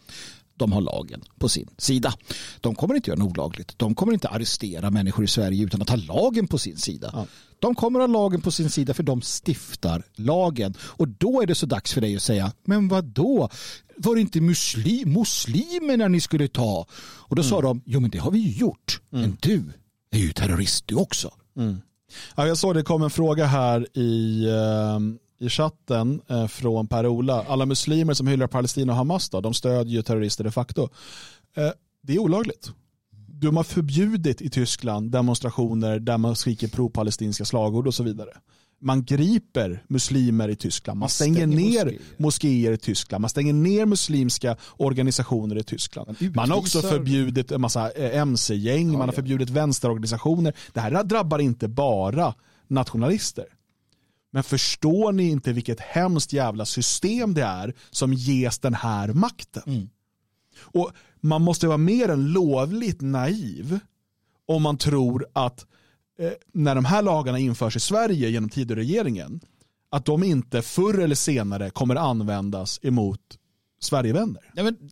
De har lagen på sin sida. De kommer inte göra något olagligt. De kommer inte arrestera människor i Sverige utan att ha lagen på sin sida. Ja. De kommer ha lagen på sin sida för de stiftar lagen. Och då är det så dags för dig att säga, men vad då? Var det inte muslim, muslimerna ni skulle ta? Och då sa de, jo men det har vi ju gjort. Men du är ju terrorist du också. Ja, jag såg det kom en fråga här i, eh, i chatten eh, från Per-Ola. Alla muslimer som hyllar Palestina och Hamas då, de stödjer ju terrorister de facto. Eh, Det är olagligt. De har förbjudit i Tyskland demonstrationer där man skriker pro-palestinska slagord och så vidare. Man griper muslimer i Tyskland. Man, stänger, ner moskéer. i Tyskland. Man stänger ner muslimska organisationer i Tyskland. Man har också förbjudit en massa eh, mc-gäng, man har förbjudit vänsterorganisationer. Det här drabbar inte bara nationalister. Men förstår ni inte vilket hemskt jävla system det är som ges den här makten? Mm. Och Man måste vara mer än lovligt naiv om man tror att eh, när de här lagarna införs i Sverige genom Tidöregeringen att de inte förr eller senare kommer användas emot Sverigevänner. Nej, men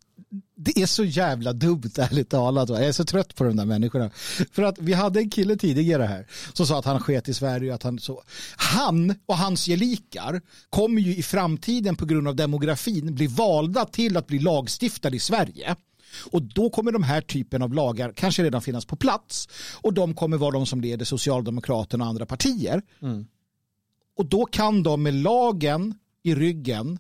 det är så jävla dumt ärligt talat. Jag är så trött på de där människorna. För att vi hade en kille tidigare här som sa att han sket i Sverige. Att han, så. han och hans gelikar kommer ju i framtiden på grund av demografin bli valda till att bli lagstiftare i Sverige. Och då kommer de här typen av lagar kanske redan finnas på plats. Och de kommer vara de som leder Socialdemokraterna och andra partier. Och då kan de med lagen i ryggen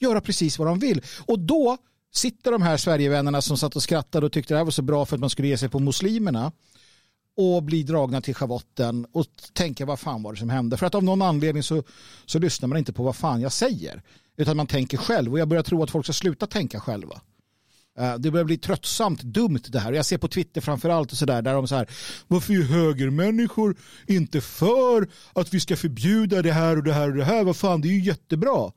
göra precis vad de vill. Och då sitter de här Sverigevännerna som satt och skrattade och tyckte det här var så bra för att man skulle ge sig på muslimerna och bli dragna till schavotten och tänka vad fan var det som hände. För att av någon anledning så, så lyssnar man inte på vad fan jag säger. Utan man tänker själv och jag börjar tro att folk ska sluta tänka själva. Eh, det börjar bli tröttsamt dumt det här. Jag ser på Twitter framförallt och sådär där de så här varför är högermänniskor inte för att vi ska förbjuda det här och det här och det här? Vad fan, det är ju jättebra.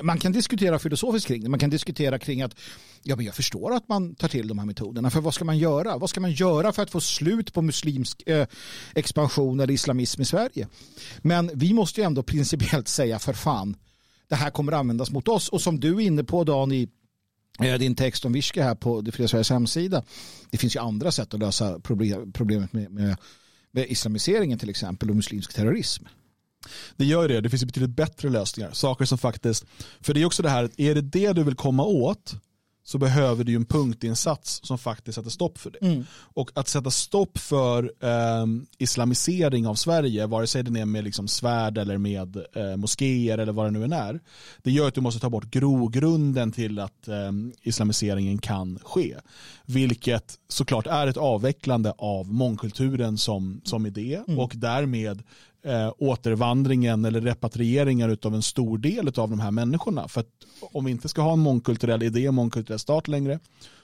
Man kan diskutera filosofiskt kring det. Man kan diskutera kring att ja, men jag förstår att man tar till de här metoderna. För vad ska man göra? Vad ska man göra för att få slut på muslimsk eh, expansion eller islamism i Sverige? Men vi måste ju ändå principiellt säga för fan, det här kommer användas mot oss. Och som du är inne på Dan i Eh, din text om Viska här på Det fria Sveriges hemsida. Det finns ju andra sätt att lösa problemet med, med, med islamiseringen till exempel och muslimsk terrorism. Det gör det. Det finns ju betydligt bättre lösningar. Saker som faktiskt, för det är också det här, är det det du vill komma åt så behöver du ju en punktinsats som faktiskt sätter stopp för det. Och att sätta stopp för eh, islamisering av Sverige, vare sig den är med liksom svärd eller med eh, moskéer eller vad det nu än är, det gör att du måste ta bort grogrunden till att eh, islamiseringen kan ske. Vilket såklart är ett avvecklande av mångkulturen som, som idé och därmed eh, återvandringen eller repatrieringen av en stor del av de här människorna. För att om vi inte ska ha en mångkulturell idé, en mångkulturell stat längre,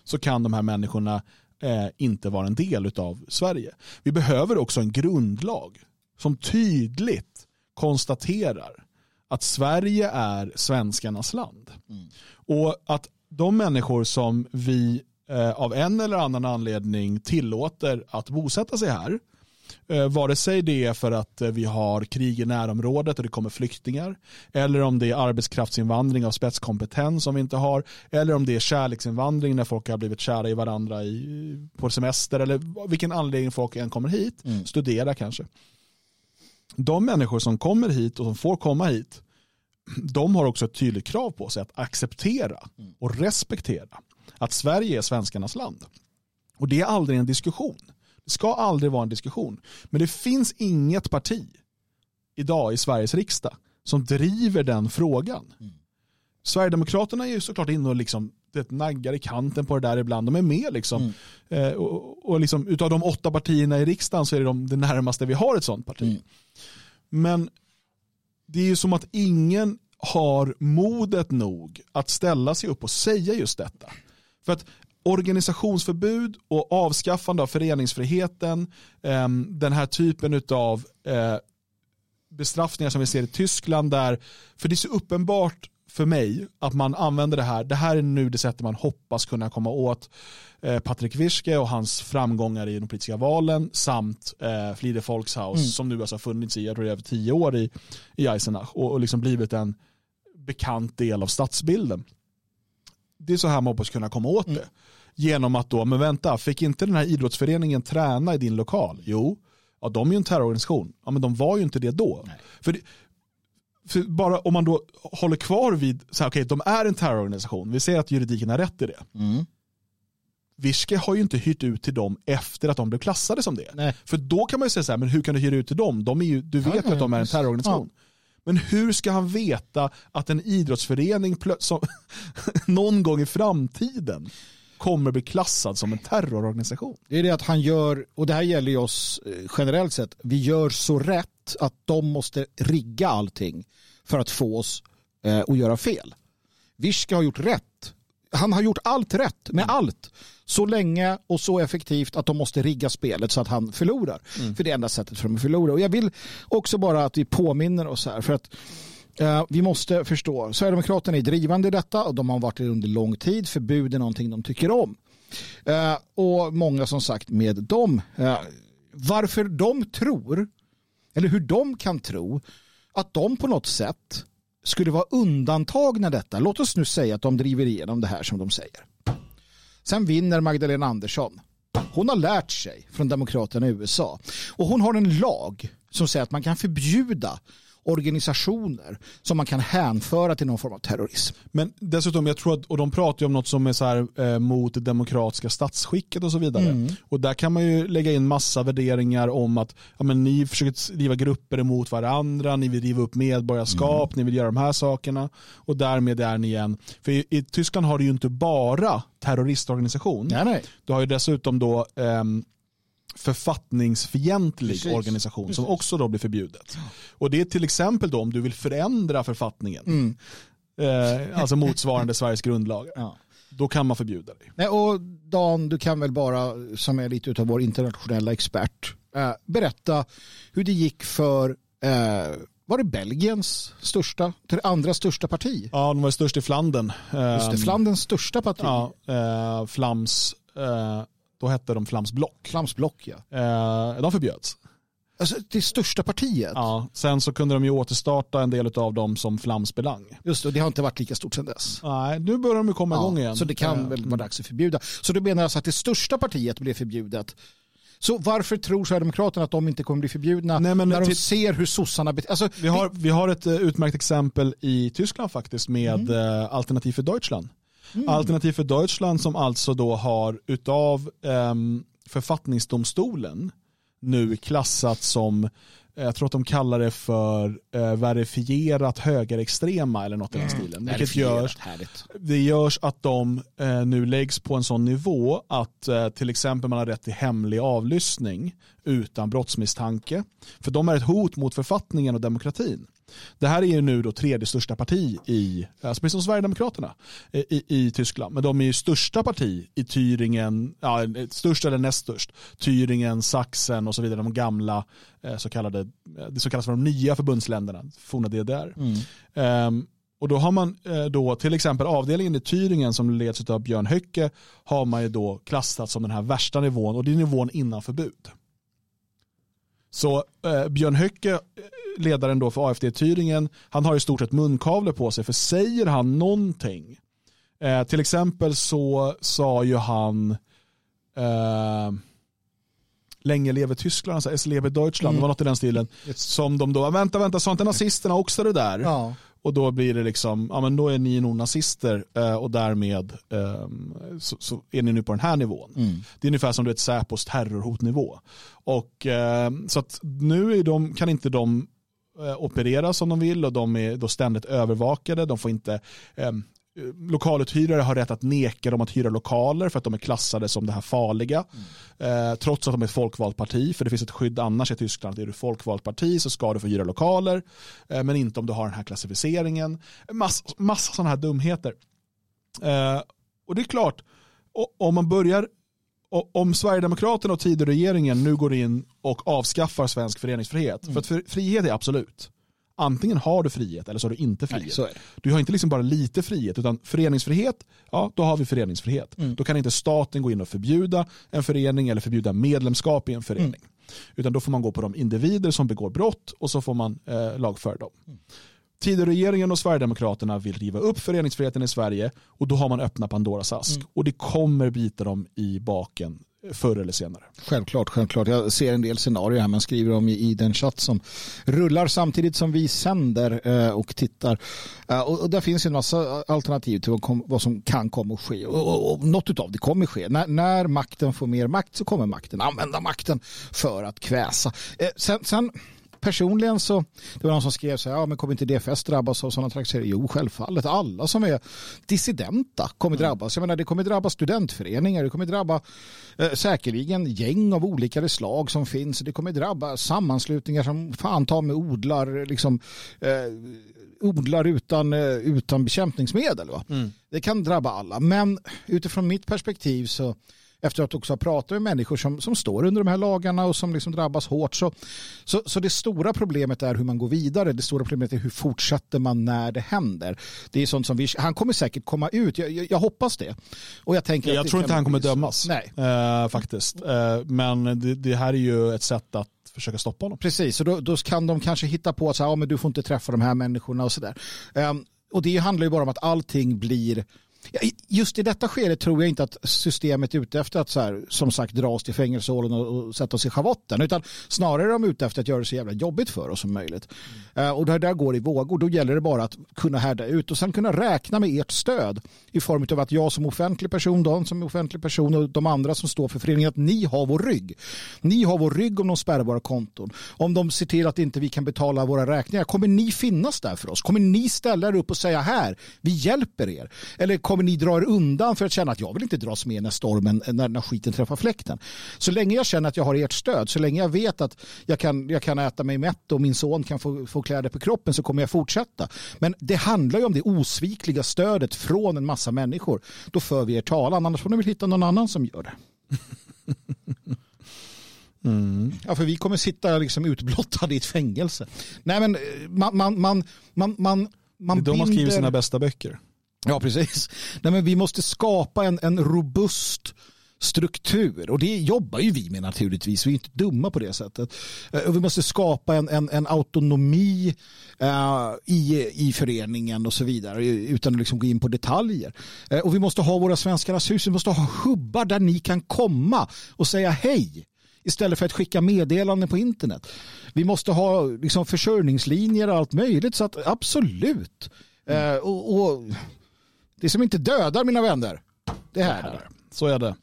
så kan de här människorna eh, inte vara en del av Sverige. Vi behöver också en grundlag som tydligt konstaterar att Sverige är svenskarnas land. Och att de människor som vi eh, av en eller annan anledning tillåter att bosätta sig här, eh, vare sig det är för att eh, vi har krig i närområdet och det kommer flyktingar, eller om det är arbetskraftsinvandring av spetskompetens som vi inte har, eller om det är kärleksinvandring när folk har blivit kära i varandra i, på semester, eller vilken anledning folk än kommer hit, studera kanske. De människor som kommer hit och som får komma hit, de har också ett tydligt krav på sig att acceptera och respektera att Sverige är svenskarnas land. Och det är aldrig en diskussion. Det ska aldrig vara en diskussion. Men det finns inget parti idag i Sveriges riksdag som driver den frågan. Sverigedemokraterna är ju såklart inne och liksom det naggar i kanten på det där ibland. De är med liksom. Eh, och, och liksom utav de åtta partierna i riksdagen så är det de, det närmaste vi har ett sånt parti. Men det är ju som att ingen har modet nog att ställa sig upp och säga just detta. För att organisationsförbud och avskaffande av föreningsfriheten, eh, den här typen av eh, bestraffningar som vi ser i Tyskland där, för det är så uppenbart för mig att man använder det här, det här är nu det sättet man hoppas kunna komma åt eh, Patrik Wirske och hans framgångar i de politiska valen samt eh, Fliede Volkshaus som nu alltså har funnits i, jag tror det är över tio år i, i Eisenach och, och liksom blivit en bekant del av stadsbilden. Det är så här man hoppas kunna komma åt det. Genom att då, men vänta, fick inte den här idrottsföreningen träna i din lokal? Jo, ja, de är ju en terrororganisation. Ja, men de var ju inte det då. För, det, för bara om man då håller kvar vid, så här, okej, de är en terrororganisation, vi säger att juridiken har rätt i det. Virske har ju inte hyrt ut till dem efter att de blev klassade som det. Nej. För då kan man ju säga så här, men hur kan du hyra ut till dem? De är ju, du vet ju ja, att de är en terrororganisation. Men hur ska han veta att en idrottsförening som, någon gång i framtiden kommer bli klassad som en terrororganisation. Det är det att han gör, och det här gäller ju oss eh, generellt sett, vi gör så rätt att de måste rigga allting för att få oss eh, att göra fel. Vischke har gjort rätt. Han har gjort allt rätt med allt. Så länge och så effektivt att de måste rigga spelet så att han förlorar. För det är enda sättet för dem att förlora. Och jag vill också bara att vi påminner oss här. För att Eh, vi måste förstå, Sverigedemokraterna är drivande i detta och de har varit det under lång tid. Förbud är någonting de tycker om. Eh, och många som sagt med dem. Eh, varför de tror, eller hur de kan tro att de på något sätt skulle vara undantagna detta. Låt oss nu säga att de driver igenom det här som de säger. Sen vinner Magdalena Andersson. Hon har lärt sig från demokraterna i USA. Och hon har en lag som säger att man kan förbjuda organisationer som man kan hänföra till någon form av terrorism. Men dessutom, jag tror att, och de pratar ju om något som är så här, eh, mot det demokratiska statsskicket och så vidare. Mm. Och där kan man ju lägga in massa värderingar om att ja, men ni försöker driva grupper emot varandra, ni vill riva upp medborgarskap, Mm. ni vill göra de här sakerna. Och därmed är ni en, för i, i Tyskland har du ju inte bara terroristorganisation. Nej, nej. Du har ju dessutom då ehm, författningsfientlig Precis. organisation som också då blir förbjudet. Och det är till exempel då om du vill förändra författningen, eh, alltså motsvarande Sveriges grundlagar, Ja. då kan man förbjuda dig. Nej, och Dan, du kan väl bara, som är lite av vår internationella expert, eh, berätta hur det gick för, eh, var det Belgiens största, till andra största parti? Ja, de var störst i Flandern. Just det, Ehm, Flandens största parti. Ja, eh, Flams, eh, då hette de Flams block. Flamsblock, ja. Eh, de förbjöds. Alltså det största partiet. Ja, sen så kunde de ju återstarta en del av dem som Flams belang. Just det, och det har inte varit lika stort sedan dess. Nej, nu börjar de ju komma igång igen. Så det kan Eh, väl vara dags att förbjuda. Så du menar alltså att det största partiet blev förbjudet. Så varför tror Sverigedemokraterna att de inte kommer bli förbjudna Nej, när de ser hur sossarna beter alltså, Vi har, vi har ett eh, utmärkt exempel i Tyskland faktiskt med Mm. eh, Alternativ för Deutschland. Alternativ för Deutschland som alltså då har utav um, författningsdomstolen nu klassat som, eh, jag tror att de kallar det för eh, verifierat högerextrema eller något i den stilen. Vilket görs, härligt. det görs att de eh, nu läggs på en sån nivå att eh, till exempel man har rätt till hemlig avlyssning utan brottsmisstanke. För de är ett hot mot författningen och demokratin. Det här är ju nu då tredje största parti i, alltså precis som Sverigedemokraterna eh, i, i Tyskland. Men de är ju största parti i Thüringen, ja, störst eller näst störst. Thüringen, Sachsen och så vidare, de gamla eh, så kallade, eh, det så kallas för de nya förbundsländerna, forna DDR. Ehm, och då har man eh, då till exempel avdelningen i Thüringen som leds av Björn Höcke har man ju då klassat som den här värsta nivån och det är nivån innan förbud. Så eh, Björn Höcke, eh, ledaren då för AFD i Thüringen, han har i stort sett munkavle på sig för säger han någonting, eh, till exempel så sa ju han eh, Länge lever Tyskland, alltså es lebe Deutschland, det var något i den stilen. Som de då, vänta, vänta, sa inte nazisterna också det där? Ja. Och då blir det liksom, ja men då är ni nog nazister eh, och därmed eh, så, så är ni nu på den här nivån. Det är ungefär som du vet Säpos terrorhotnivå. Och eh, så att nu de, kan inte de eh, operera som de vill och de är då ständigt övervakade. De får inte eh, Lokaluthyrare har rätt att neka dem att hyra lokaler för att de är klassade som det här farliga. Eh, trots att de är ett folkvalt parti. För det finns ett skydd annars i Tyskland. Är du folkvalt parti så ska du få hyra lokaler. Eh, men inte om du har den här klassificeringen. Massa, massa sådana här dumheter. Eh, och det är klart, om man börjar om Sverigedemokraterna och Tidöregeringen nu går in och avskaffar svensk föreningsfrihet. För att frihet är absolut. Antingen har du frihet eller så har du inte frihet. Nej. Du har inte liksom bara lite frihet utan föreningsfrihet, ja då har vi föreningsfrihet. Då kan inte staten gå in och förbjuda en förening eller förbjuda medlemskap i en förening. Utan då får man gå på de individer som begår brott och så får man eh, lagföra dem. Tidöregeringen och Sverigedemokraterna vill riva upp föreningsfriheten i Sverige och då har man öppnat Pandoras ask. Och det kommer bita dem i baken förr eller senare. Självklart, självklart. Jag ser en del scenarier här man skriver om i, den chatt som rullar samtidigt som vi sänder eh, och tittar. Eh, och, där finns en massa alternativ till vad, som kan komma att ske. Och, något av det kommer att ske. När, makten får mer makt så kommer makten använda makten för att kväsa. Eh, sen, sen personligen så, det var någon som skrev så här, ja men kommer inte DFS drabbas av sådana trakasserier? Jo, självfallet. Alla som är dissidenta kommer drabbas. Jag menar, det kommer drabba studentföreningar, det kommer drabba eh, säkerligen gäng av olika slag som finns. Det kommer drabba sammanslutningar som fan tar med odlar, liksom, eh, odlar utan, eh, utan bekämpningsmedel. Va? Det kan drabba alla, men utifrån mitt perspektiv så efter att också ha pratat med människor som, som står under de här lagarna och som liksom drabbas hårt. Så, så, så det stora problemet är hur man går vidare. Det stora problemet är hur fortsätter man när det händer. Det är sånt som vi, han kommer säkert komma ut, jag, jag, jag hoppas det. Och jag tänker Jag tror inte han kommer så. dömas. Nej. Eh, faktiskt. Eh, men det, det här är ju ett sätt att försöka stoppa honom. Precis, och då, då kan de kanske hitta på att så här, ja, men du får inte träffa de här människorna och sådär. Um, och det handlar ju bara om att allting blir Just i detta skede tror jag inte att systemet är ute efter att så här, som sagt dra oss till fängelsehålen och, och sätta oss i schavotten utan snarare är de ute efter att göra det så jävla jobbigt för oss som möjligt. Eh, och det där går i vågor. Då gäller det bara att kunna härda ut och sen kunna räkna med ert stöd i form av att jag som offentlig person, de som offentlig person och de andra som står för föreningen, att ni har vår rygg. Ni har vår rygg om de spärrar våra konton. Om de ser till att inte vi kan betala våra räkningar, kommer ni finnas där för oss? Kommer ni ställa er upp och säga här, vi hjälper er? Eller kommer ni dra er undan för att känna att jag vill inte dras med när stormen, när, när skiten träffar fläkten? Så länge jag känner att jag har ert stöd, så länge jag vet att jag kan, jag kan äta mig mätt och min son kan få, få kläder på kroppen så kommer jag fortsätta. Men det handlar ju om det osvikliga stödet från en massa människor. Då för vi er talan, annars får ni väl hitta någon annan som gör det. Ja, för vi kommer sitta liksom utblottade i ett fängelse. Nej, men eh, man, man, man, man, man, Det är då man skriver sina bästa böcker. Ja, precis. Nej, men vi måste skapa en, en robust struktur och det jobbar ju vi med naturligtvis. Vi är inte dumma på det sättet. Eh, och vi måste skapa en, en, en autonomi eh, i, i föreningen och så vidare utan att liksom gå in på detaljer. Eh, och vi måste ha våra Svenskarnas hus. Vi måste ha hubbar där ni kan komma och säga hej istället för att skicka meddelanden på internet. Vi måste ha liksom, försörjningslinjer och allt möjligt så att absolut. Eh, och, och det som inte dödar mina vänner, det här. Så är det.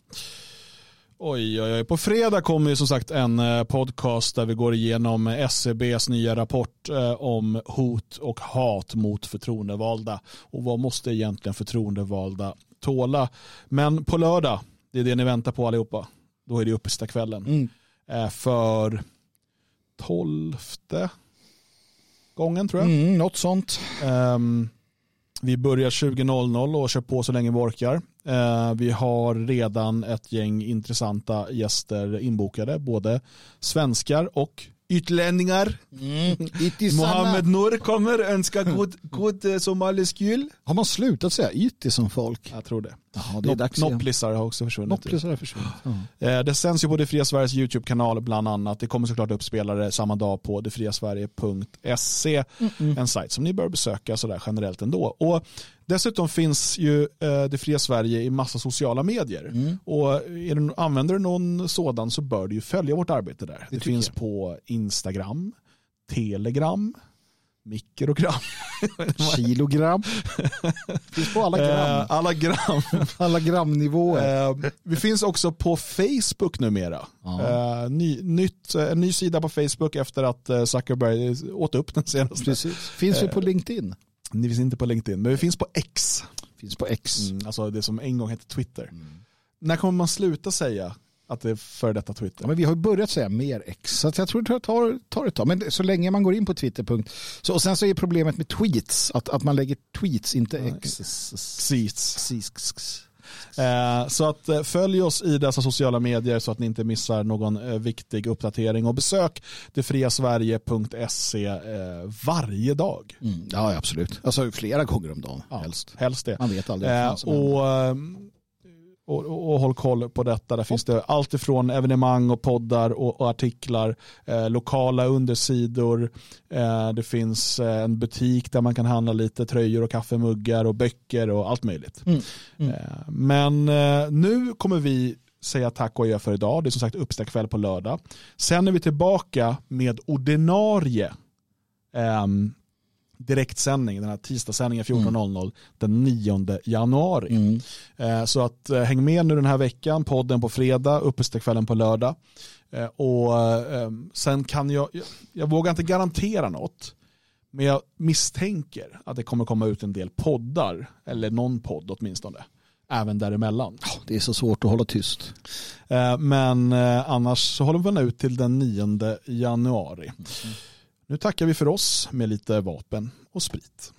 Oj, oj, oj. På fredag kommer ju som sagt en eh, podcast där vi går igenom SCBs nya rapport eh, om hot och hat mot förtroendevalda. Och vad måste egentligen förtroendevalda tåla? Men på lördag, det är det ni väntar på allihopa, då är det uppesittarkvällen. Mm. Eh, För tolfte gången tror jag. Mm, något sånt. Ehm, vi börjar 20.00 och kör på så länge vi orkar. Eh, vi har redan ett gäng intressanta gäster inbokade, både svenskar och utlänningar. Mm. Mohammed Nour kommer, önska god, god eh, somalisk jul. Har man slutat säga ytti som folk? Jag tror det. Ja, det är dags igen. Nopplisar har också försvunnit. Nopplisar har försvunnit. Ja. Eh, Det sänds ju på Det Fria Sveriges YouTube-kanal bland annat. Det kommer såklart upp spelare samma dag på detfriasverige.se. En sajt som ni bör besöka sådär generellt ändå. Och dessutom finns ju eh, Det Fria Sverige i massa sociala medier. Och är du, använder du någon sådan så bör du ju följa vårt arbete där. Det, tycker finns jag. på Instagram, Telegram, mikrogram, Kilogram. Finns på alla gram. eh, alla gram. Alla gramnivåer. Eh, vi finns också på Facebook numera. Ja. Eh, ny, nytt, en ny sida på Facebook efter att Zuckerberg åt upp den senaste. Precis. Finns vi på LinkedIn? Ni finns inte på LinkedIn, men vi finns på X. Finns på X. Mm, alltså det som en gång hette Twitter. När kommer man sluta säga att det är före detta Twitter? Ja, men vi har ju börjat säga mer X, så jag tror det tar, tar ett tag. Men så länge man går in på Twitter. Så, och sen så är problemet med tweets, att, att man lägger tweets, inte X. Seats. Eh, så att eh, följ oss i dessa sociala medier så att ni inte missar någon eh, viktig uppdatering och besök detfriasverige.se varje dag. Mm, ja, absolut. Alltså flera gånger om dagen, Ja, helst. Helst det. Man vet aldrig och, ehm, och, och, och håll koll på detta. Där finns det allt ifrån evenemang och poddar och, och artiklar, eh, lokala undersidor. Eh, det finns eh, en butik där man kan handla lite tröjor och kaffemuggar och böcker och allt möjligt. Mm, mm. Eh, men eh, nu kommer vi säga tack och adjö för idag. Det är som sagt uppstäckkväll på lördag. Sen är vi tillbaka med ordinarie ehm, direktsändning, den här tisdagssändningen 14.00 den 9 januari. Mm. Eh, Så att eh, häng med nu den här veckan, podden på fredag, uppesittarkvällen på lördag. Eh, Och eh, sen kan jag, jag, jag vågar inte garantera något, men jag misstänker att det kommer komma ut en del poddar, eller någon podd åtminstone, även däremellan. Det är så svårt att hålla tyst. Eh, Men eh, annars så håller vi ut till den 9 januari. Nu tackar vi för oss med lite vapen och sprit.